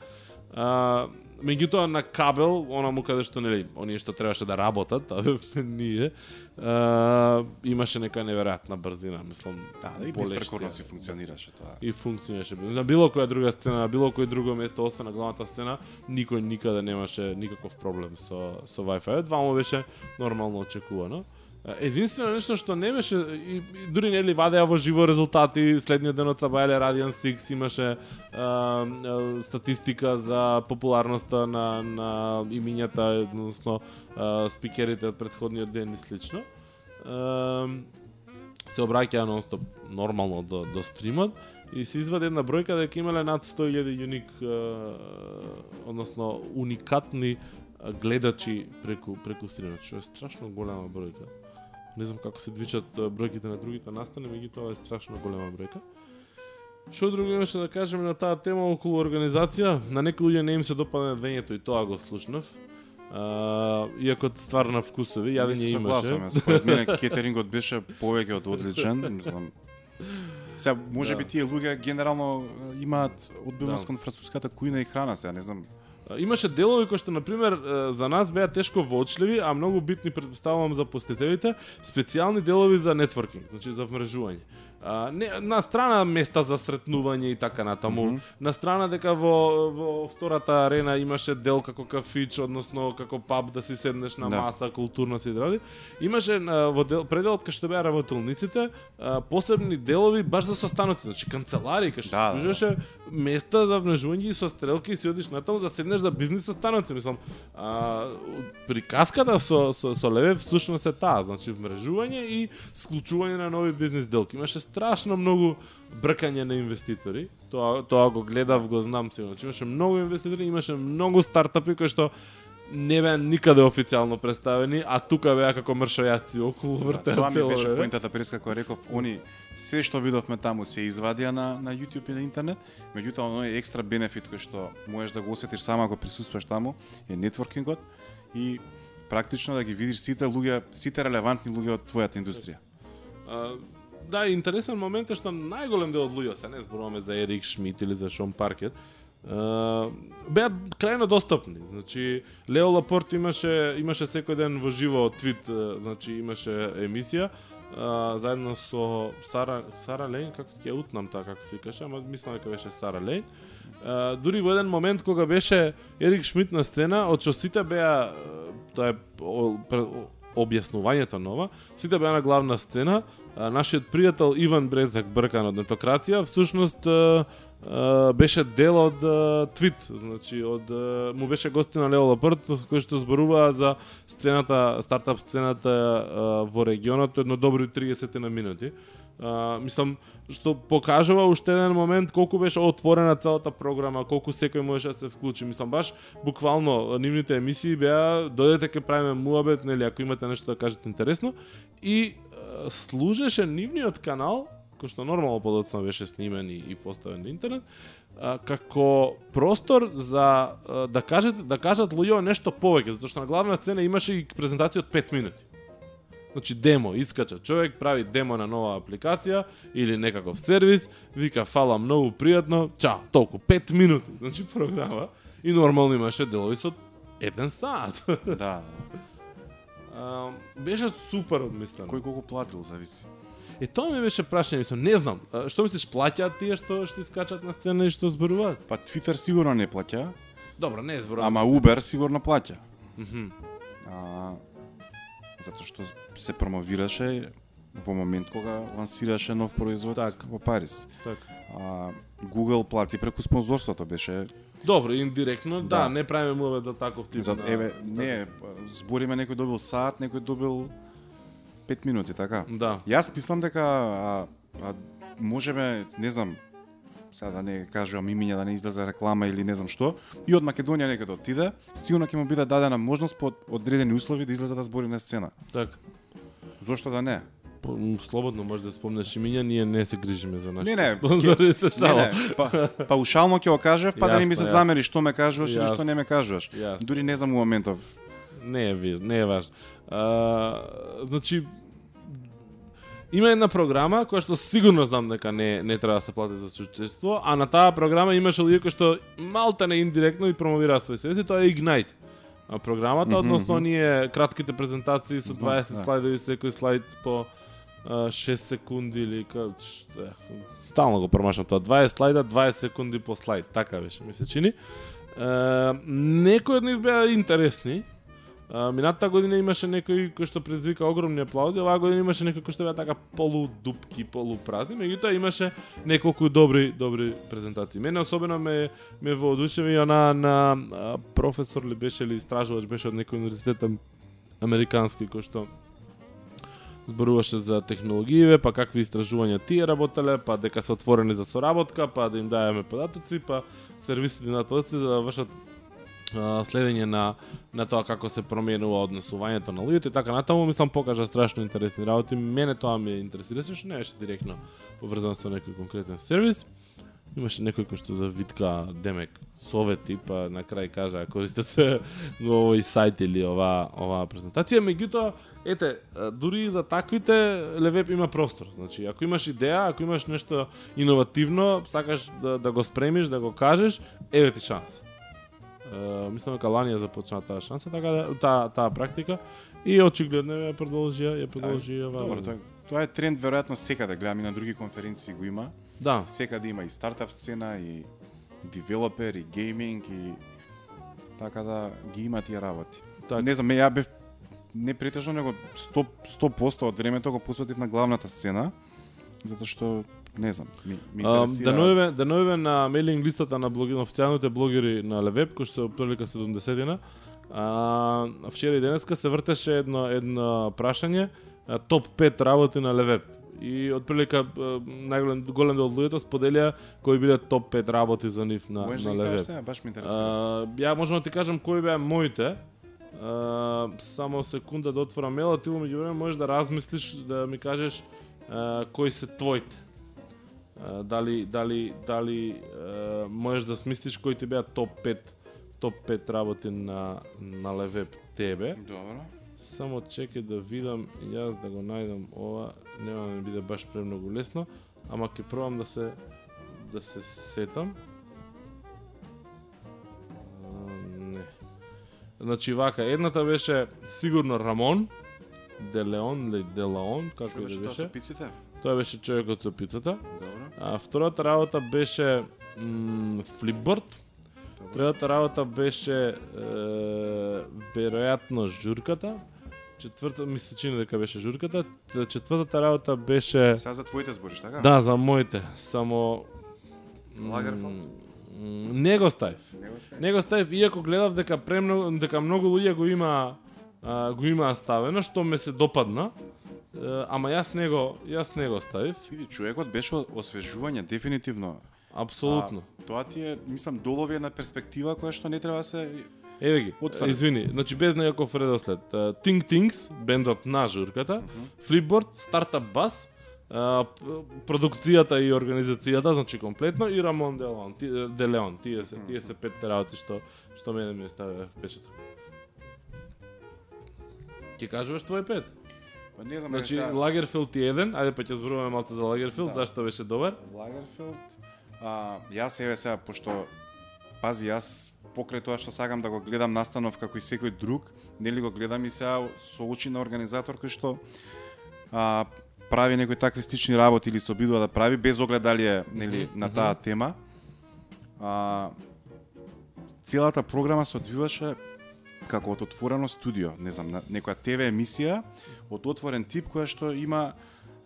А, меѓутоа на кабел, она му каде што нели, оние што требаше да работат, а (laughs) ние, а, имаше нека неверојатна брзина, мислам. Да, и беспрекорно си функционираше тоа. И функционираше. На било која друга сцена, на било кој друго место, освен на главната сцена, никој никаде немаше никаков проблем со со Wi-Fi. Двамо беше нормално очекувано. Единствено нешто што не беше и, и дури нели вадеа во живо резултати, следниот ден од Сабајле Радиан Сикс имаше а, а, статистика за популарноста на на имињата, односно спикерите од претходниот ден и слично. А, се обраќаа нонстоп нормално до до стримот и се извади една бројка дека имале над 100.000 уник односно уникатни гледачи преку преку стримот, што е страшно голема бројка. Не знам како се двичат бројките на другите настани, меѓутоа е страшно голема бројка. Што друго имаше да кажеме на таа тема околу организација? На некои луѓе не им се допадна вењето и тоа го слушнав. А, иако ствар на вкусови, јадење имаше. Според мене кетерингот беше повеќе од одличен, мислам. Сега може да. би тие луѓе генерално имаат одбивност да. кон француската кујна и храна, сега не знам Имаше делови кои што на пример за нас беа тешко воочливи, а многу битни предпоставувам за посетителите, специјални делови за нетворкинг, значи за вмрежување. А, не, на страна места за сретнување и така натаму. Mm -hmm. На страна дека во, во втората арена имаше дел како кафич, односно како паб да си седнеш на Да. маса, културно си дради. Имаше а, во дел, пределот кај што беа работилниците, а, посебни делови баш за состаноци, значи канцелари, кај што Да, да, да, служеше места за внежување и со стрелки и си одиш натаму да седнеш за бизнис состаноци, мислам. А, приказката со со со Леве всушност е таа, значи вмрежување и склучување на нови бизнис делки. Имаше страшно многу бркање на инвеститори. Тоа тоа го гледав, го знам си, значи имаше многу инвеститори, имаше многу стартапи кои што не беа никаде официјално представени, а тука беа како мршајаци околу вртеа Тоа ми цело беше поентата преска која реков, они се што видовме таму се извадија на на YouTube и на интернет, меѓутоа оној екстра бенефит кој што можеш да го осетиш само ако присуствуваш таму е нетворкингот и практично да ги видиш сите луѓе, сите релевантни луѓе од твојата индустрија. А, да, интересен момент е што најголем дел од луѓе, се не зборуваме за Ерик Шмидт или за Шон Паркет, беа крајно достапни. Значи, Лео Лапорт имаше имаше секој ден во живо твит, значи имаше емисија, а, заедно со Сара Сара Лейн, како ќе утнам таа како се каже, ама мислам дека беше Сара Лейн. А, дури во еден момент кога беше Ерик Шмидт на сцена, од што сите беа тоа е објаснувањето нова, сите беа на главна сцена, а, нашиот пријател Иван Брезак бркан од нетократија, всушност беше дел од твит, значи од му беше гостина Лео Лапрт кој што зборуваа за сцената, стартап сцената а, во регионот едно добри 30 на минути. А, мислам што покажува уште еден момент колку беше отворена целата програма, колку секој можеше да се вклучи. Мислам баш буквално нивните емисии беа дојдете ке правиме муабет, нели ако имате нешто да кажете интересно и служеше нивниот канал кој што нормално подоцна беше снимен и, и поставен на интернет, а, како простор за а, да кажете да кажат луѓе нешто повеќе, затоа што на главна сцена имаше и презентација од 5 минути. Значи демо, искача човек, прави демо на нова апликација или некаков сервис, вика фала многу пријатно, чао, толку 5 минути, (laughs) значи програма и нормално имаше делови со еден сат. Да. (laughs) А, беше супер одмислено. Кој колку платил зависи. Е тоа ми беше прашање, мислам, не знам. Што мислиш, плаќаат тие што што искачат на сцена и што зборуваат? Па Twitter сигурно не плаќа, Добро, не зборувам. ама Uber сигурно плаќа. Мгм. А, затоа што се промовираше во момент кога лансираше нов производ Так. во Париз. Така. А, Google плати преку спонзорството беше Добро, индиректно, да, Да. не правиме муавет за таков тип. за на- еве не збориме некој добил сат, некој добил 5 минути, така. Да. Јас мислам дека а, а, можеме, не знам, сега да не кажувам имиња, да не излезе реклама или не знам што, и од Македонија некаде да отиде, сигурно ќе му биде дадена можност под одредени услови да излезе да збори на сцена. Така. Зошто да не? Слободно може да спомнеш имиња, ние не се грижиме за нашите Не, не, спонзори, се Не, не, па, паушално ќе го кажев, па да не ми се замери што ме кажуваш или што не ме кажуваш. Дури не знам у моментов. Не е не е важно. А, значи има една програма која што сигурно знам дека не не треба да се плати за соучество, а на таа програма имаше луѓе кои што малта не индиректно и промовираат свој сервис, тоа е Ignite. А програмата, Мгм, односно мгм. ние кратките презентации со Знам, 20 да. слайдови, секој слайд по а, 6 секунди или ка, што е, стално го промашам тоа 20 слайда 20 секунди по слайд така беше ми се чини е, некои од нив беа интересни А, минатата година имаше некој кој што предизвика огромни аплаузи, оваа година имаше некој кој што беа така полудупки, полупразни, меѓутоа имаше неколку добри добри презентации. Мене особено ме ме воодушеви она на а, професор ли беше или истражувач беше од некој универзитет американски кој што зборуваше за технологиите, па какви истражувања тие работеле, па дека се отворени за соработка, па да им даеме податоци, па сервисите на податоци за да вршат следење на на тоа како се променува однесувањето на луѓето и така натаму, мислам покажа страшно интересни работи. Мене тоа ме интересираше, што не беше директно поврзано со некој конкретен сервис. Имаше некој кој што за витка демек совети, па на крај кажа користете го (laughs) овој сајт или ова оваа презентација, меѓутоа ете, дури и за таквите Левеп има простор. Значи, ако имаш идеја, ако имаш нешто иновативно, сакаш да, да го спремиш, да го кажеш, еве ти шанса. Мислам дека лани ја започна таа шанса, така да таа таа практика и очигледно ја продолжи ја продолжи ова. Добро, тоа Тоа е тренд веројатно секаде, гледам и на други конференции го има. Да, Секаде има и стартап сцена и девелопер и гейминг и така да ги има тие работи. Така. Не знам, ја бев не претежно, него 100%, 100% од времето го посветив на главната сцена, затоа што не знам, ми, ми интересира. деновиве, деновиве на мейлинг листата на, блоги, на официјалните блогери на Левеб, кои што се прилика 70-тина, а, вчера и денеска се вртеше едно, едно прашање, топ 5 работи на Левеб. И отприлика најголем голем дел од луѓето споделија кои биле топ 5 работи за нив на, Можеш на да кажеш Левеб. сега, баш ме интересира. А, ја можам да ти кажам кои беа моите. А, само секунда да отворам мејлот, ти во меѓувреме можеш да размислиш да ми кажеш а, кои се твоите. Дали дали дали можеш да смислиш кои ти беа топ 5 топ 5 работи на на Левеб тебе. Добро. Само чекај да видам јас да го најдам ова, нема да ми биде баш премногу лесно, ама ќе пробам да се да се сетам. А, не. Значи вака, едната беше сигурно Рамон, Делеон или Делаон, како Што беше да тоа со беше. пиците? Тоа беше човекот со пицата. Добро. А втората работа беше флипборд. Третата работа беше е, веројатно журката. Четврта ми се чини дека беше журката. Четвртата работа беше Сега за твоите збориш, така? Да, за моите, само Лагерфелд? Не го ставив. Не го сте? Не го ставив иако гледав дека премногу дека многу луѓе го има а, го има ставено што ме се допадна. Ама јас не го јас не го ставив. Види, човекот беше освежување, дефинитивно. Апсолутно. А, тоа ти е, мислам, долови една перспектива која што не треба да се Еве ги, Отвари. извини, значи без некаков редослед. Uh, Think Things, бендот на журката, Flipboard, Startup Bus, uh, продукцијата и организацијата, значи комплетно и Рамон де Леон, ти, де Леон, тие се, тие се петте работи што што мене ми ставија впечаток. Ќе кажуваш твој пет? Па не знам, Значи сега- Лагерфилд е еден, ајде па ќе зборуваме малку за Лагерфилд, Да. зашто беше добар? Лагерфилд. А, јас еве сега, пошто пази, јас покрај тоа што сакам да го гледам настанов како и секој друг, нели го гледам и сега со очи на организатор кој што а, прави некои такви стични работи или се обидува да прави без оглед дали е нели Мгм, на мгм. таа тема. А, целата програма се одвиваше како од отворено студио, не знам, на некоја ТВ емисија од отворен тип која што има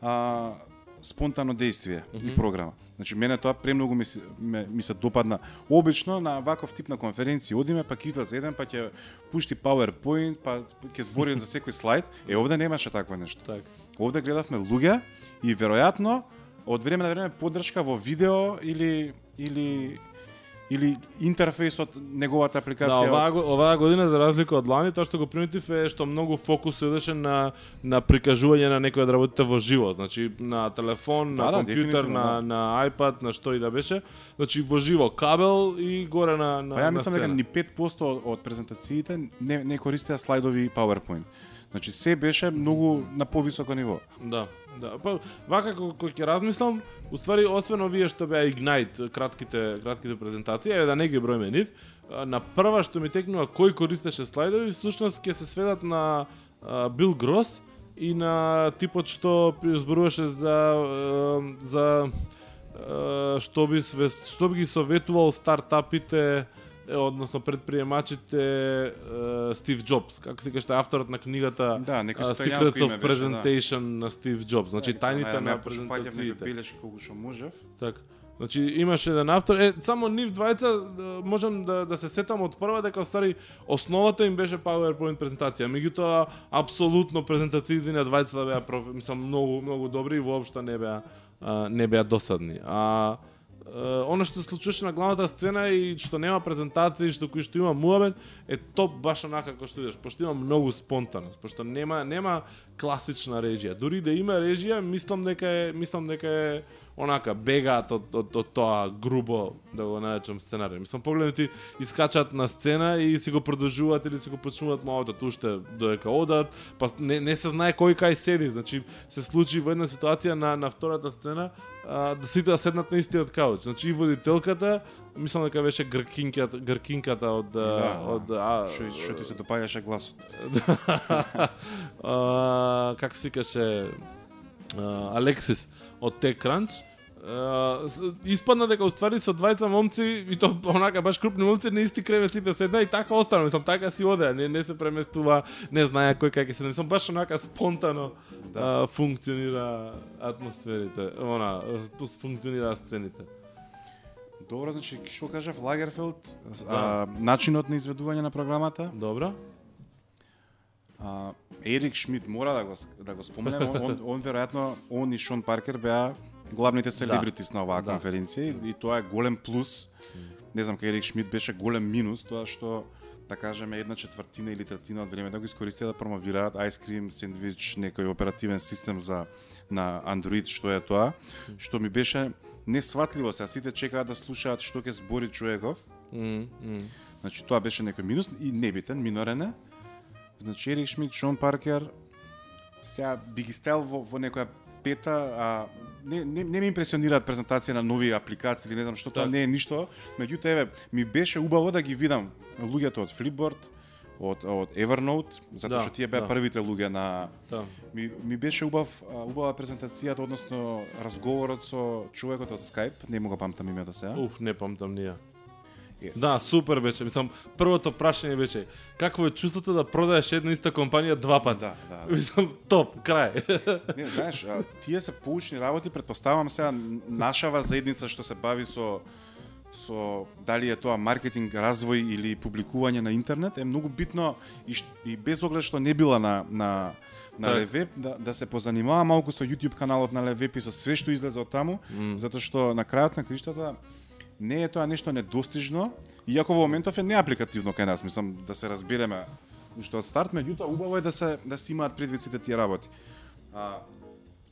а, спонтано действие и програма. Значи мене тоа премногу ми се, ме, ми се допадна. Обично на ваков тип на конференција одиме, па ќе излезе еден, па ќе пушти PowerPoint, па ќе збори за секој слайд. Е овде немаше такво нешто. Так. Овде гледавме луѓе и веројатно од време на време поддршка во видео или или или интерфејс од неговата Да, апликација. оваа, го- оваа година за разлика од лани, тоа што го приметив е што многу фокус се одеше на на прикажување на некои од работите во живо, значи на телефон, на Да, да, компјутер, на да. на iPad, на што и да беше, значи во живо кабел и горе на на Па ја мислам дека ни 5% од, презентациите не, не користеа слайдови и PowerPoint. Значи се беше многу на повисоко ниво. Да, да. Па вака кога кога ќе размислам, уствари освен овие што беа Ignite кратките кратките презентации, е да не ги броиме нив, на прва што ми текнува кој користеше слайдови, всушност ќе се сведат на Бил Грос и на типот што зборуваше за за што би што би ги советувал стартапите односно предприемачите Стив Джобс, како се каже авторот на книгата Да, Secrets of да. Presentation на Стив Джобс, значи тајните на презентациите. белешки колку што можев. Така. Значи имаше еден автор, е само нив двајца е, можам да да се сетам од прва дека стари основата им беше PowerPoint презентација. Меѓутоа апсолутно презентациите на двајцата беа мислам многу многу добри и воопшто не беа а, не беа досадни. А оно што се случуваше на главната сцена и што нема презентации, што кој што има муабет, е топ баш онака како што идеш, пошто има многу спонтаност, пошто нема нема класична режија. Дури да има режија, мислам дека е мислам дека е онака бегаат од, од, од тоа грубо да го наречам сценарија. Мислам погледнати искачат на сцена и си го продолжуваат или си го почнуваат малото уште додека одат, па не, не се знае кој кај седи, значи се случи во една ситуација на на втората сцена а, да сите да седнат на истиот кауч. Значи и водителката, мислам дека беше гркинката, гркинката од Да, од а, Што што ти се допаѓаше гласот. (laughs) а, как се каше Алексис од TechCrunch, Uh, испадна дека уствари со двајца момци и то онака баш крупни момци на исти кревет сите седна и така остана, мислам така си одеа, не не се преместува, не знаеа кој како ќе се, мислам баш онака спонтано да. uh, функционира атмосферите, она функционира сцените. Добро, значи што кажав Лагерфелд, да. а, начинот на изведување на програмата. Добро. А, Ерик Шмидт мора да го да го споменем, он, он, он веројатно он и Шон Паркер беа главните селебритис да. на оваа да. конференција и тоа е голем плюс. Не знам кај Ерик Шмидт беше голем минус тоа што да кажеме една четвртина или третина од време да го искористија да промовираат ice cream сендвич, некој оперативен систем за на Android што е тоа, што ми беше несватливо се, сите чекаат да слушаат што ќе збори човеков. Mm, mm. Значи тоа беше некој минус и небитен, минорен е. Значи Ерик Шмидт, Шон Паркер, сега би ги стел во, во некоја пета, а не, не, не ме импресионираат презентација на нови апликации или не знам што тоа не е ништо, меѓутоа еве ми беше убаво да ги видам луѓето од Flipboard, од од Evernote, затоа да, што тие беа да. првите луѓе на да. ми, ми беше убав убава презентацијата, односно разговорот со човекот од Skype, не му го памтам името сега. Уф, не памтам ние. Е. Да, супер беше. Мислам, првото прашање беше какво е чувството да продаеш една иста компанија два пати? Да, да. да. (laughs) Мислам, топ, крај. (laughs) Не, знаеш, а, тие се поучни работи, предпоставам сега нашава заедница што се бави со со дали е тоа маркетинг, развој или публикување на интернет е многу битно и, и без оглед што не била на на на так. Левеп да, да се позанимава малку со YouTube каналот на Левеп и со све што излезе од таму, mm. затоа што на крајот на криштата не е тоа нешто недостижно, иако во моментов е неапликативно кај нас, мислам да се разбереме уште од старт, меѓутоа убаво е да се да се имаат предвид сите тие работи. А,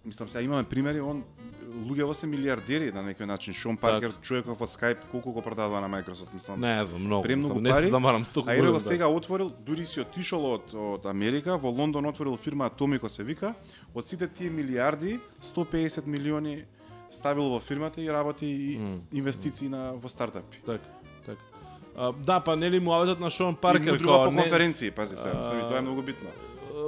мислам сега имаме примери, он луѓе во се милиардери на некој начин. Шон Паркер, так. човеков од Skype, колку го продадува на Microsoft, мислам. Не знам, многу. Премногу не се замарам стоку. А го сега отворил, дури си отишол од од Америка, во Лондон отворил фирма Atomico се вика, од сите тие милиарди, 150 милиони ставил во фирмата и работи и mm. инвестиции на во стартапи. Так, так. А, да, па нели муабетот на Шон Паркер кој по конференции, пази се, а... тоа е многу битно.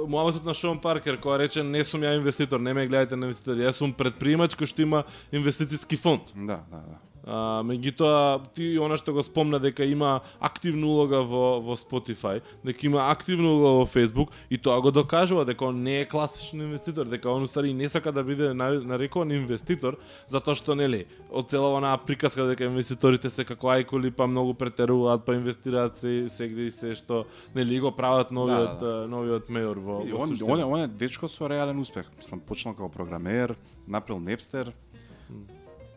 Муабетот на Шон Паркер кој рече не сум ја инвеститор, не ме гледајте на инвеститор, јас сум предприемач кој што има инвестициски фонд. Да, да, да. А, меѓутоа, ти она што го спомна дека има активна улога во, во Spotify, дека има активна улога во Facebook и тоа го докажува дека он не е класичен инвеститор, дека он устари не сака да биде нарекуван инвеститор, затоа што нели, од цела онаа приказка дека инвеститорите се како ајкули, па многу претеруваат, па инвестираат се сегде и се што нели го прават новиот да, да. новиот мејор во, во он, он, он е дечко со реален успех. Мислам почнал како програмер, направил Napster,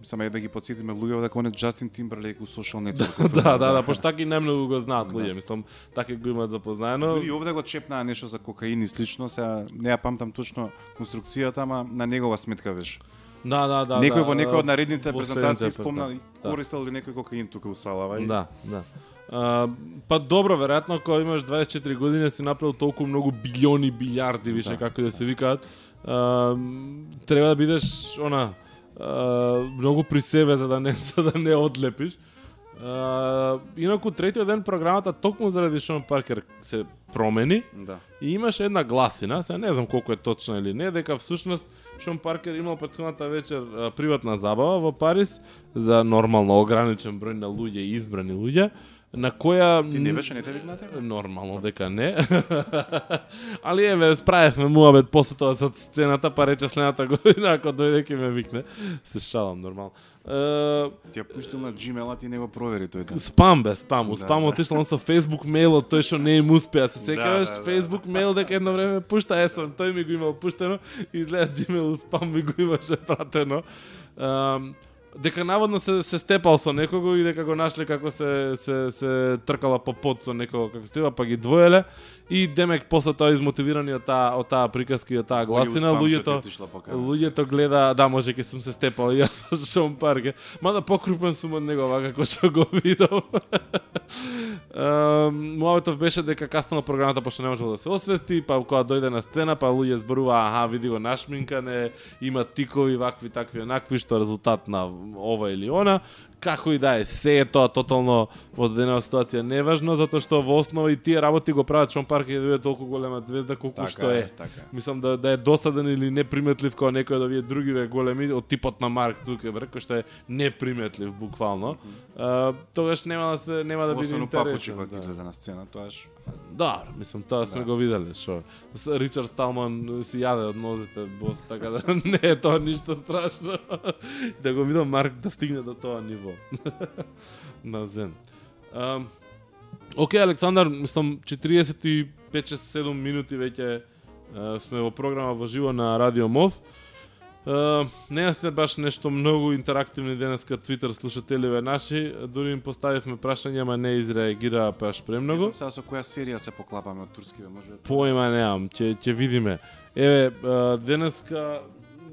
Само да ги подсетиме луѓе дека он е Джастин Тимберлейк у social network. (laughs) да, да, да, пошто така и најмногу го знаат луѓе, мислам, така го имаат запознаено. Дури овде го чепнаа нешто за кокаин и слично, сега не ја памтам точно конструкцијата, ама на негова сметка беше. Да, да, да. Некој да, во некој од наредните презентации спомна да, користел ли некој кокаин тука у салава. Да, да. Uh, па добро, веројатно кога имаш 24 години си направил толку многу билиони, билиарди, више да, како да се викаат, uh, треба да бидеш она многу при себе за да не (laughs) за да не одлепиш. Uh, инаку третиот ден програмата токму заради Шон Паркер се промени да. и имаше една гласина, се не знам колку е точно или не, дека всушност Шон Паркер имал претходната вечер uh, приватна забава во Париз за нормално ограничен број на луѓе и избрани луѓе на која Ти не беше не те викнате? Нормално дека не. (laughs) Али еве справевме муабет после тоа со сцената, па рече следната (laughs) година ако дојде ќе ме викне. Се шалам нормално. Uh, ти ја пуштил на Gmail, а ти не го провери тој ден. Спам бе, спам. У да, спам отишла со Facebook мејлот, тој што не им успеа. Се секаваш да, да, да, Facebook мејл дека едно време пушта есен, тој ми го имал пуштено и изгледа Gmail спам ми го имаше пратено. Uh, дека наводно се се степал со некого и дека го нашле како се се се тркала по под со некого како стива, па ги двоеле. И демек после тоа измотивирани од таа од таа приказка и од таа гласина луѓето луѓето гледа да може ќе сум се степал и (laughs) јас со Шон Парке, мада покрупен сум од него вака како што го видов. (laughs) Муаветов беше дека касно програмата пошто не можело да се освести, па кога дојде на сцена, па луѓе зборува, аха, види го нашминкане, има тикови, вакви, такви, онакви, што резултат на ova ili ona, како и да е, се е тоа тотално во дадена ситуација неважно, затоа што во основа и тие работи го прават Шон Паркер да биде толку голема звезда колку Така што е. така. Мислам да да е досаден или неприметлив кога некој од овие другиве големи од типот на Марк Цукерберг кој што е неприметлив буквално. А, тогаш нема да се нема да биде Освен папучи интересен. кога да. излезе на сцена, тоаш Да, мислам тоа сме Да. го виделе, што Ричард Сталман си јаде од нозите бос, така да (laughs) не е тоа ништо страшно. (laughs) да го видам Марк да стигне до тоа ниво. (laughs) на зен. Um, Океј, Александар, мислам 45-7 минути веќе uh, сме во програма во живо на Радио Мов. Uh, не сте баш нешто многу интерактивни денеска Твитер слушателиве наши, дури им поставивме прашања, ама не изреагираа баш премногу. Не знам сега со која серија се поклапаме од турскиве, може Појма немам, ќе ќе видиме. Еве, а, денеска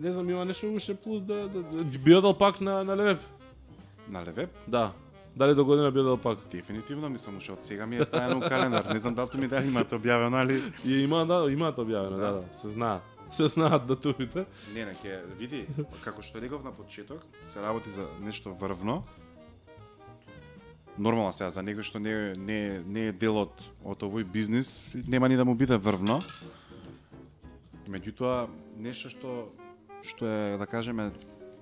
не знам има нешто уште плюс да, да, да биодал пак на на Левеп. На Левеп. Да. Дали до година биодал пак? Дефинитивно, мислам, уште од сега ми е стајано у календар. Не знам дали ми дали имате објавено, али... И има да, имаат објавено, да, Да. да, се знае. Се знаат датумите. Не, не, ќе види, како што реков на почеток, се работи за нешто врвно. Нормално сега, за некој што не, не, не е дел од, од овој бизнис, нема ни да му биде врвно. Меѓутоа, нешто што, што е, да кажеме,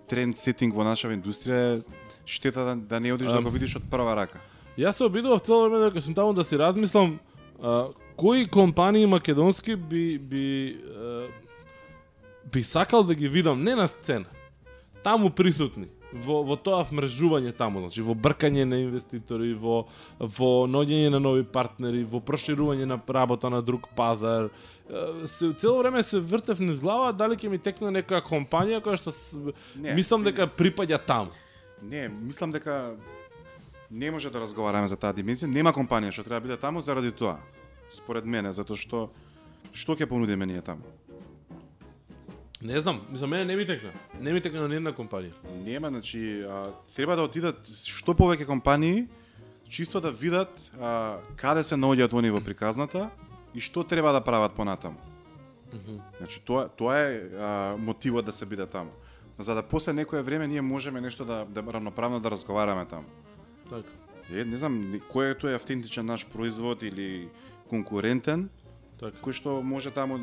тренд сетинг во нашава индустрија е штета да, да не одиш да Ам. го видиш од прва рака. Јас се обидував цело време дека сум таму да си размислам а, кои компании македонски би би а, би сакал да ги видам не на сцена. Таму присутни во во тоа вмрежување таму, значи во бркање на инвеститори, во во наоѓање на нови партнери, во проширување на работа на друг пазар. Се цело време се вртев низ глава дали ќе ми текне некоја компанија која што с... Не, мислам дека припаѓа таму. Не, мислам дека не може да разговараме за таа димензија. Нема компанија што треба биде таму заради тоа. Според мене, затоа што што ќе понудиме ние таму? Не знам, за мене не ми текна. Не ми текна на една компанија. Нема, значи, а, треба да отидат што повеќе компании чисто да видат а, каде се наоѓаат они во приказната и што треба да прават понатаму. Значи тоа тоа е а, мотивот да се биде таму. За да после некое време ние можеме нешто да, да равноправно да разговараме таму. Така. Е, не знам кој е тој автентичен наш производ или конкурентен Така. кој што може таму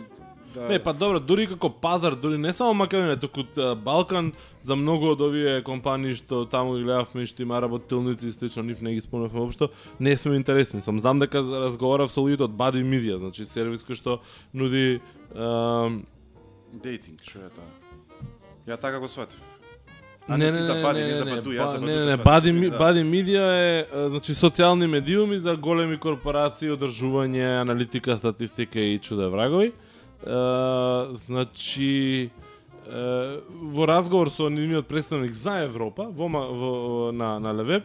да Не, па добро, дури како пазар, дури не само Македонија, туку Балкан за многу од овие компании што таму ги гледавме и што има работилници и слично, нив не ги спомнавме воопшто, не сме интересни. Сам знам дека разговарав со луѓето од Body Media, значи сервис кој што нуди дейтинг, што е тоа? Ја така го сватив. А, Не, не, не, не, не за не, не, ба- Badu не, не, не, Body, да. Body Media е, значи, социјални медиуми за големи корпорации, одржување, аналитика, статистика и чуда врагови. Е, значи, е, во разговор со нивниот представник за Европа, во, во, на, на Левеб,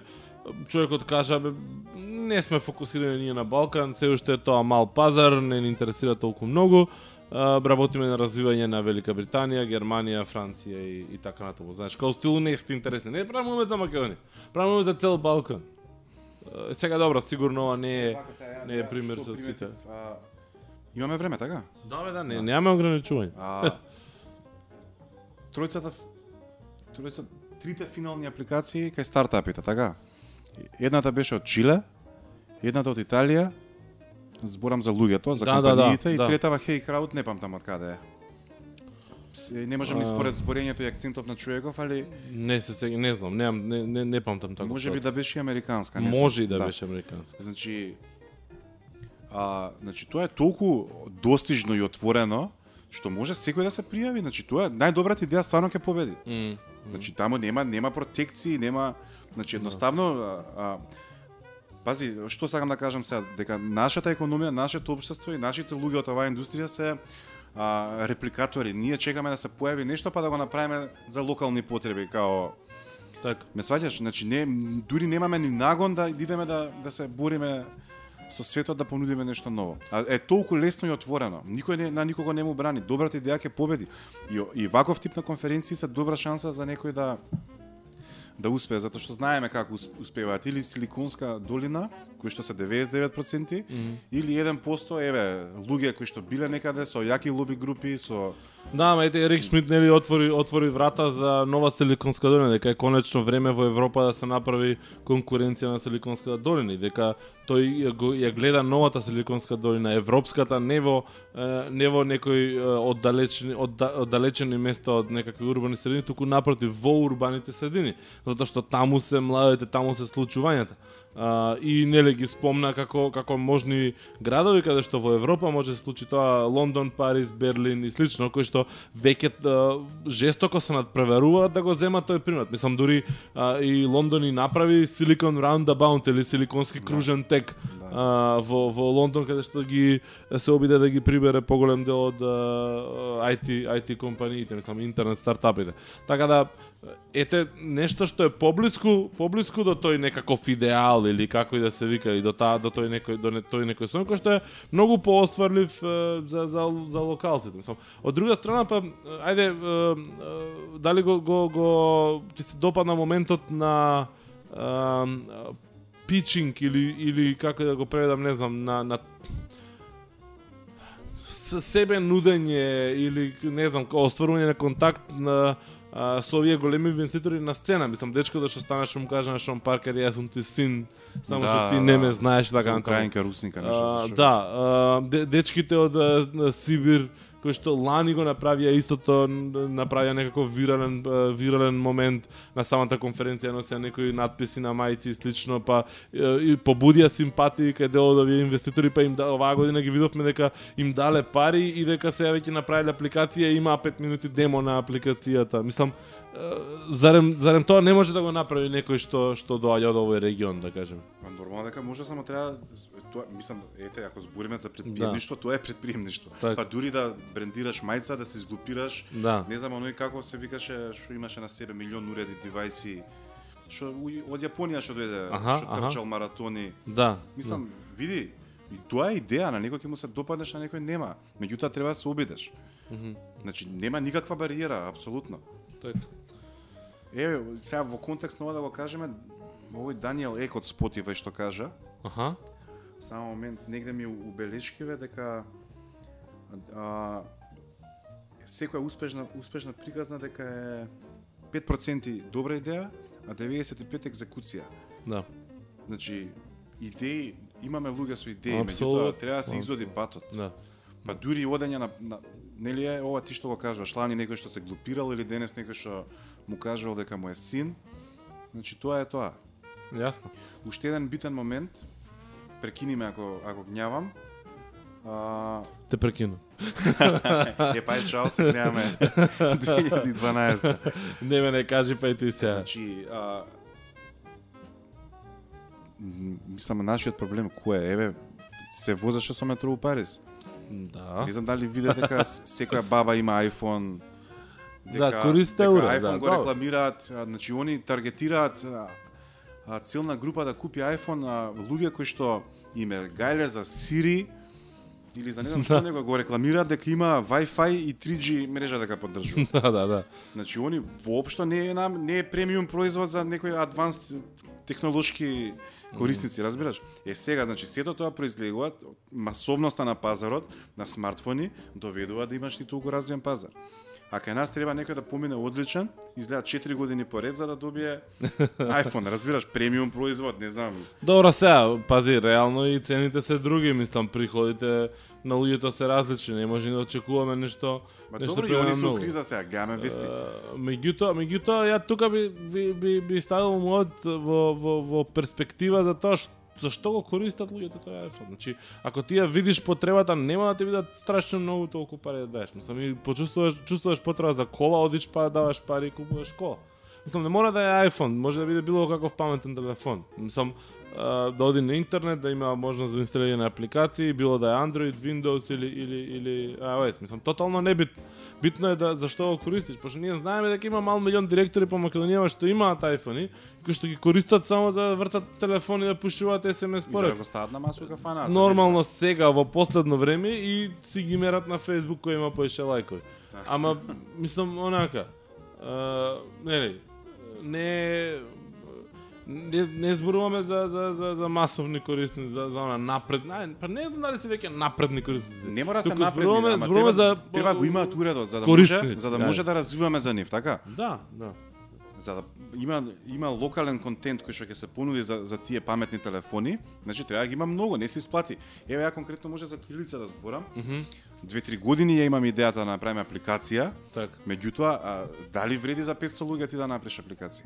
човекот кажа, бе, не сме фокусирани ние на Балкан, се уште е тоа мал пазар, не ни интересира толку многу, работиме на развивање на Велика Британија, Германија, Франција и, и така натаму. Знаеш, као стилу не сте интересни. Не правиме за Македонија. Правиме за цел Балкан. Сега добро, сигурно ова не е сега, не е пример со сите. Имаме време, така? Да, бе, да, не, немаме ограничување. А, тројцата, тројца, трите финални апликации кај стартапите, така? Едната беше од Чиле, едната од Италија, зборам за луѓето, за Да, да, да, компаниите, и да. третава Hey Crowd, не памтам од каде е. Не можам А. испоред зборењето и акцентов на човеков, али Не се сега, не знам, немам, не, не, не памтам така. може би да беше американска. не Може и да, беше американски. Значи, а, значи тоа е толку достижно и отворено, што може секој да се пријави. Значи тоа е најдобрата идеја стварно ќе победи. М. Значи таму нема нема протекции, нема значи едноставно а, а, пази, што сакам да кажам сега, дека нашата економија, нашето општество и нашите луѓе од оваа индустрија се а, репликатори. Ние чекаме да се појави нешто па да го направиме за локални потреби, као Така. Ме сваќаш? Значи не дури немаме ни нагон да идеме да да се бориме со светот да понудиме нешто ново. А е толку лесно и отворено. Никој не на никого не му брани. Добрата идеја ќе победи. И и ваков тип на конференции се добра шанса за некој да да успее, затоа што знаеме како ус- успеваат или Силиконска долина, кои што се 99%, или 1% еве луѓе кои што биле некаде со јаки лоби групи, со Да, ама ете Ерик Шмидт нели отвори отвори врата за нова Силиконска долина, дека е конечно време во Европа да се направи конкуренција на Силиконската долина и дека тој ја, го, ја гледа новата Силиконска долина, европската, не во не во некој оддалечени одда, оддалечени места од некакви урбани средини, туку напротив во урбаните средини, затоа што таму се младите, таму се случувањата. А, и неле ги спомна како како можни градови каде што во Европа може да се случи тоа Лондон, Париз, Берлин и слично, кои што веќе а, жестоко се надпреваруваат да го земат тој примат. Мислам дури а, и Лондон и направи Silicon Roundabout или Силиконски кружен тек Да. а, во во Лондон каде што ги се обиде да ги прибере поголем дел од а, IT IT компаниите, мислам интернет стартапите. Така да ете нешто што е поблиску поблиску до тој некаков идеал или како и да се вика и до таа до тој некој до не, тој некој сон кој што е многу поосварлив е, за за за локалците, мислам. Од друга страна па ајде е, е, дали го го го ти се допадна моментот на е, или или како да го преведам, не знам, на на себе нудење или не знам, остварување на контакт на а, со овие големи инвеститори на сцена. Мислам, дечкото што станеше му кажа на Шон Паркер, јас сум ти син, само Да, што ти да, не да. ме знаеш така натаму. Украинка, русника, нешто. А, што да, а, де, дечките од а, Сибир кој што лани го направија истото, направија некаков вирален вирален момент на самата конференција, носеа некои надписи на мајци и слично, па и побудија симпатии кај дел од овие инвеститори, па им да, оваа година ги видовме дека им дале пари и дека сега веќе направиле апликација и има 5 минути демо на апликацијата. Мислам, зарем зарем тоа не може да го направи некој што што доаѓа од овој регион, да кажеме. Нормално дека може само треба тоа мислам ете ако збориме за предприемништво, тоа е предприемништво. Так. Па дури да брендираш мајца, да се изглупираш, Да. не знам оној како се викаше што имаше на себе милион уреди девајси што од Јапонија што дојде, што аха. трчал маратони. Да. Мислам, види, и тоа е идеја, на некој ќе му се допаднеш, на некој нема. Меѓутоа треба да се обидеш. Значи нема никаква бариера, апсолутно. Така. Еве, сега во контекст на ова да го кажеме, овој Даниел Ек од Spotify што кажа, Аха. само момент, негде ми у белешкиве дека а, секоја успешна успешна приказна дека е 5% добра идеја, а 95 екзекуција. Да. Значи, идеи, имаме луѓе со идеи, меѓутоа треба да се изоди патот. Да. Па дури одење на, на нели е ова ти што го кажуваш, лани некој што се глупирал или денес некој што му кажувал дека му е син. Значи тоа е тоа. Јасно. Уште еден битен момент, прекини ме ако ако гњавам. А, Те прекину. (laughs) е па е чао се гњаваме 2012. Не ме не кажи па и ти сега. Значи, а, мислам нашиот проблем кој е? Еве се возеше со метро у Париз. Да. Не знам дали видите дека секоја баба има iPhone. Да, дека уре, iPhone да, го да. рекламираат, значи они таргетираат а, целна група да купи iPhone, а, луѓе кои што им е гајле за Siri или за не знам што него го рекламираат дека има Wi-Fi и 3G мрежа дека поддржува. (laughs) Да, да, да. Значи они воопшто не е нам не е премиум производ за некои адванс технолошки корисници, разбираш? Е сега, значи сето тоа произлегува масовноста на пазарот на смартфони доведува да имаш и толку развиен пазар. А кај нас треба некој да помине одличен, изгледа 4 години поред за да добие (laughs) iPhone, разбираш, премиум производ, не знам. Добро сега, пази, реално и цените се други, мислам, приходите на луѓето се различни, не може да очекуваме нешто Ма нешто добро, и они се криза сега, гаме вести. Меѓутоа, меѓутоа ја тука би би би, би ставил мојот во во во перспектива за тоа што зашто го користат луѓето тој iPhone. Значи, ако ти ја видиш потребата, нема да ти видат страшно многу толку пари да даеш. Мислам, и почувствуваш чувствуваш потреба за кола, одиш па даваш пари и купуваш кола. Мислам, не мора да е iPhone, може да биде било каков паметен телефон. Мислам, да оди на интернет, да има можност за инсталирање на апликации, било да е Android, Windows или или или iOS. Мислам, тотално не бит. Битно е да зашто го користиш, пошто ние знаеме дека има мал милион директори по Македонија што имаат iPhone-и, кои што ги користат само за да вртат телефони да пушуваат SMS И за да на масови кафана. Нормално сега во последно време и си ги мерат на Facebook кој има поише лајкови. Ама мислам онака. А, нели не не, не зборуваме за, за, за, за масовни корисници, за, за она напред, не, па не знам дали се веќе напредни корисници. Не мора се напредни, зборуваме- ама зборуваме треба, за треба го имаат уредот за да корисници, може за да да. може да развиваме за нив, така? Да, да. За да има има локален контент кој што ќе се понуди за за тие паметни телефони, значи треба да ги има многу, не се исплати. Еве ја конкретно може за Кирилица да зборам. Две-три години ја имам идејата да направиме апликација, Така. меѓутоа а, дали вреди за 500 луѓе ти да направиш апликација?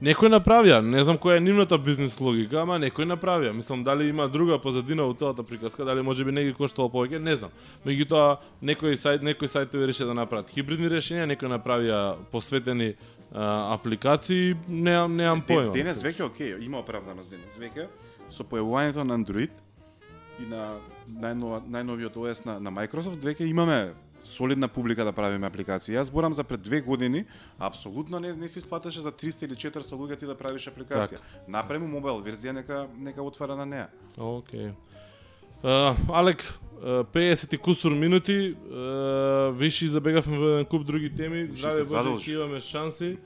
Некој направија, не знам која е нивната бизнес логика, ама некој направија. Мислам дали има друга позадина во целата приказка, дали може би не ги коштало повеќе, не знам. Меѓутоа некој сајт, некој сајтови реши да направат хибридни решенија, некој направија посветени а, апликации, немам Де- појма. Денес веќе окей, има оправданост денес веќе со појавувањето на Android и на најнова, најновиот OS на, на Microsoft веќе имаме солидна публика да правиме апликации. Јас зборам за пред две години, апсолутно не, не се исплатеше за 300 или 400 луѓе ти да правиш апликација. Направи му мобайл верзија, нека нека отвара на неа. Океј. Uh, Алек, uh, 50 и кусур минути, uh, виши забегавме во еден куп други теми, здраве Боже, имаме шанси.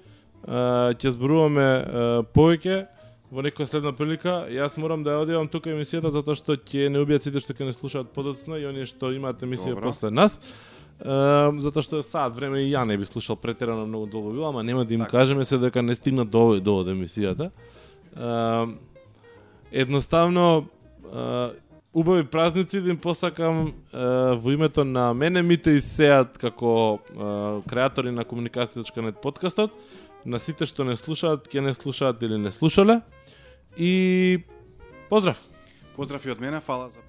Uh, ќе зборуваме uh, повеќе во некоја следна прилика. Јас морам да ја одевам тука емисијата затоа што ќе не убијат сите што ќе не слушаат подоцна и оние што имаат емисија Добро. после нас. Uh, затоа што саат време и ја не би слушал претерано многу долго било, ама нема да им Така. кажеме се дека не стигна до до од емисијата. Uh, едноставно uh, убави празници да им посакам uh, во името на мене мите и сеат како uh, креатори на комуникација.нет подкастот, на сите што не слушаат, ќе не слушаат или не слушале. И поздрав! Поздрав и од мене, фала за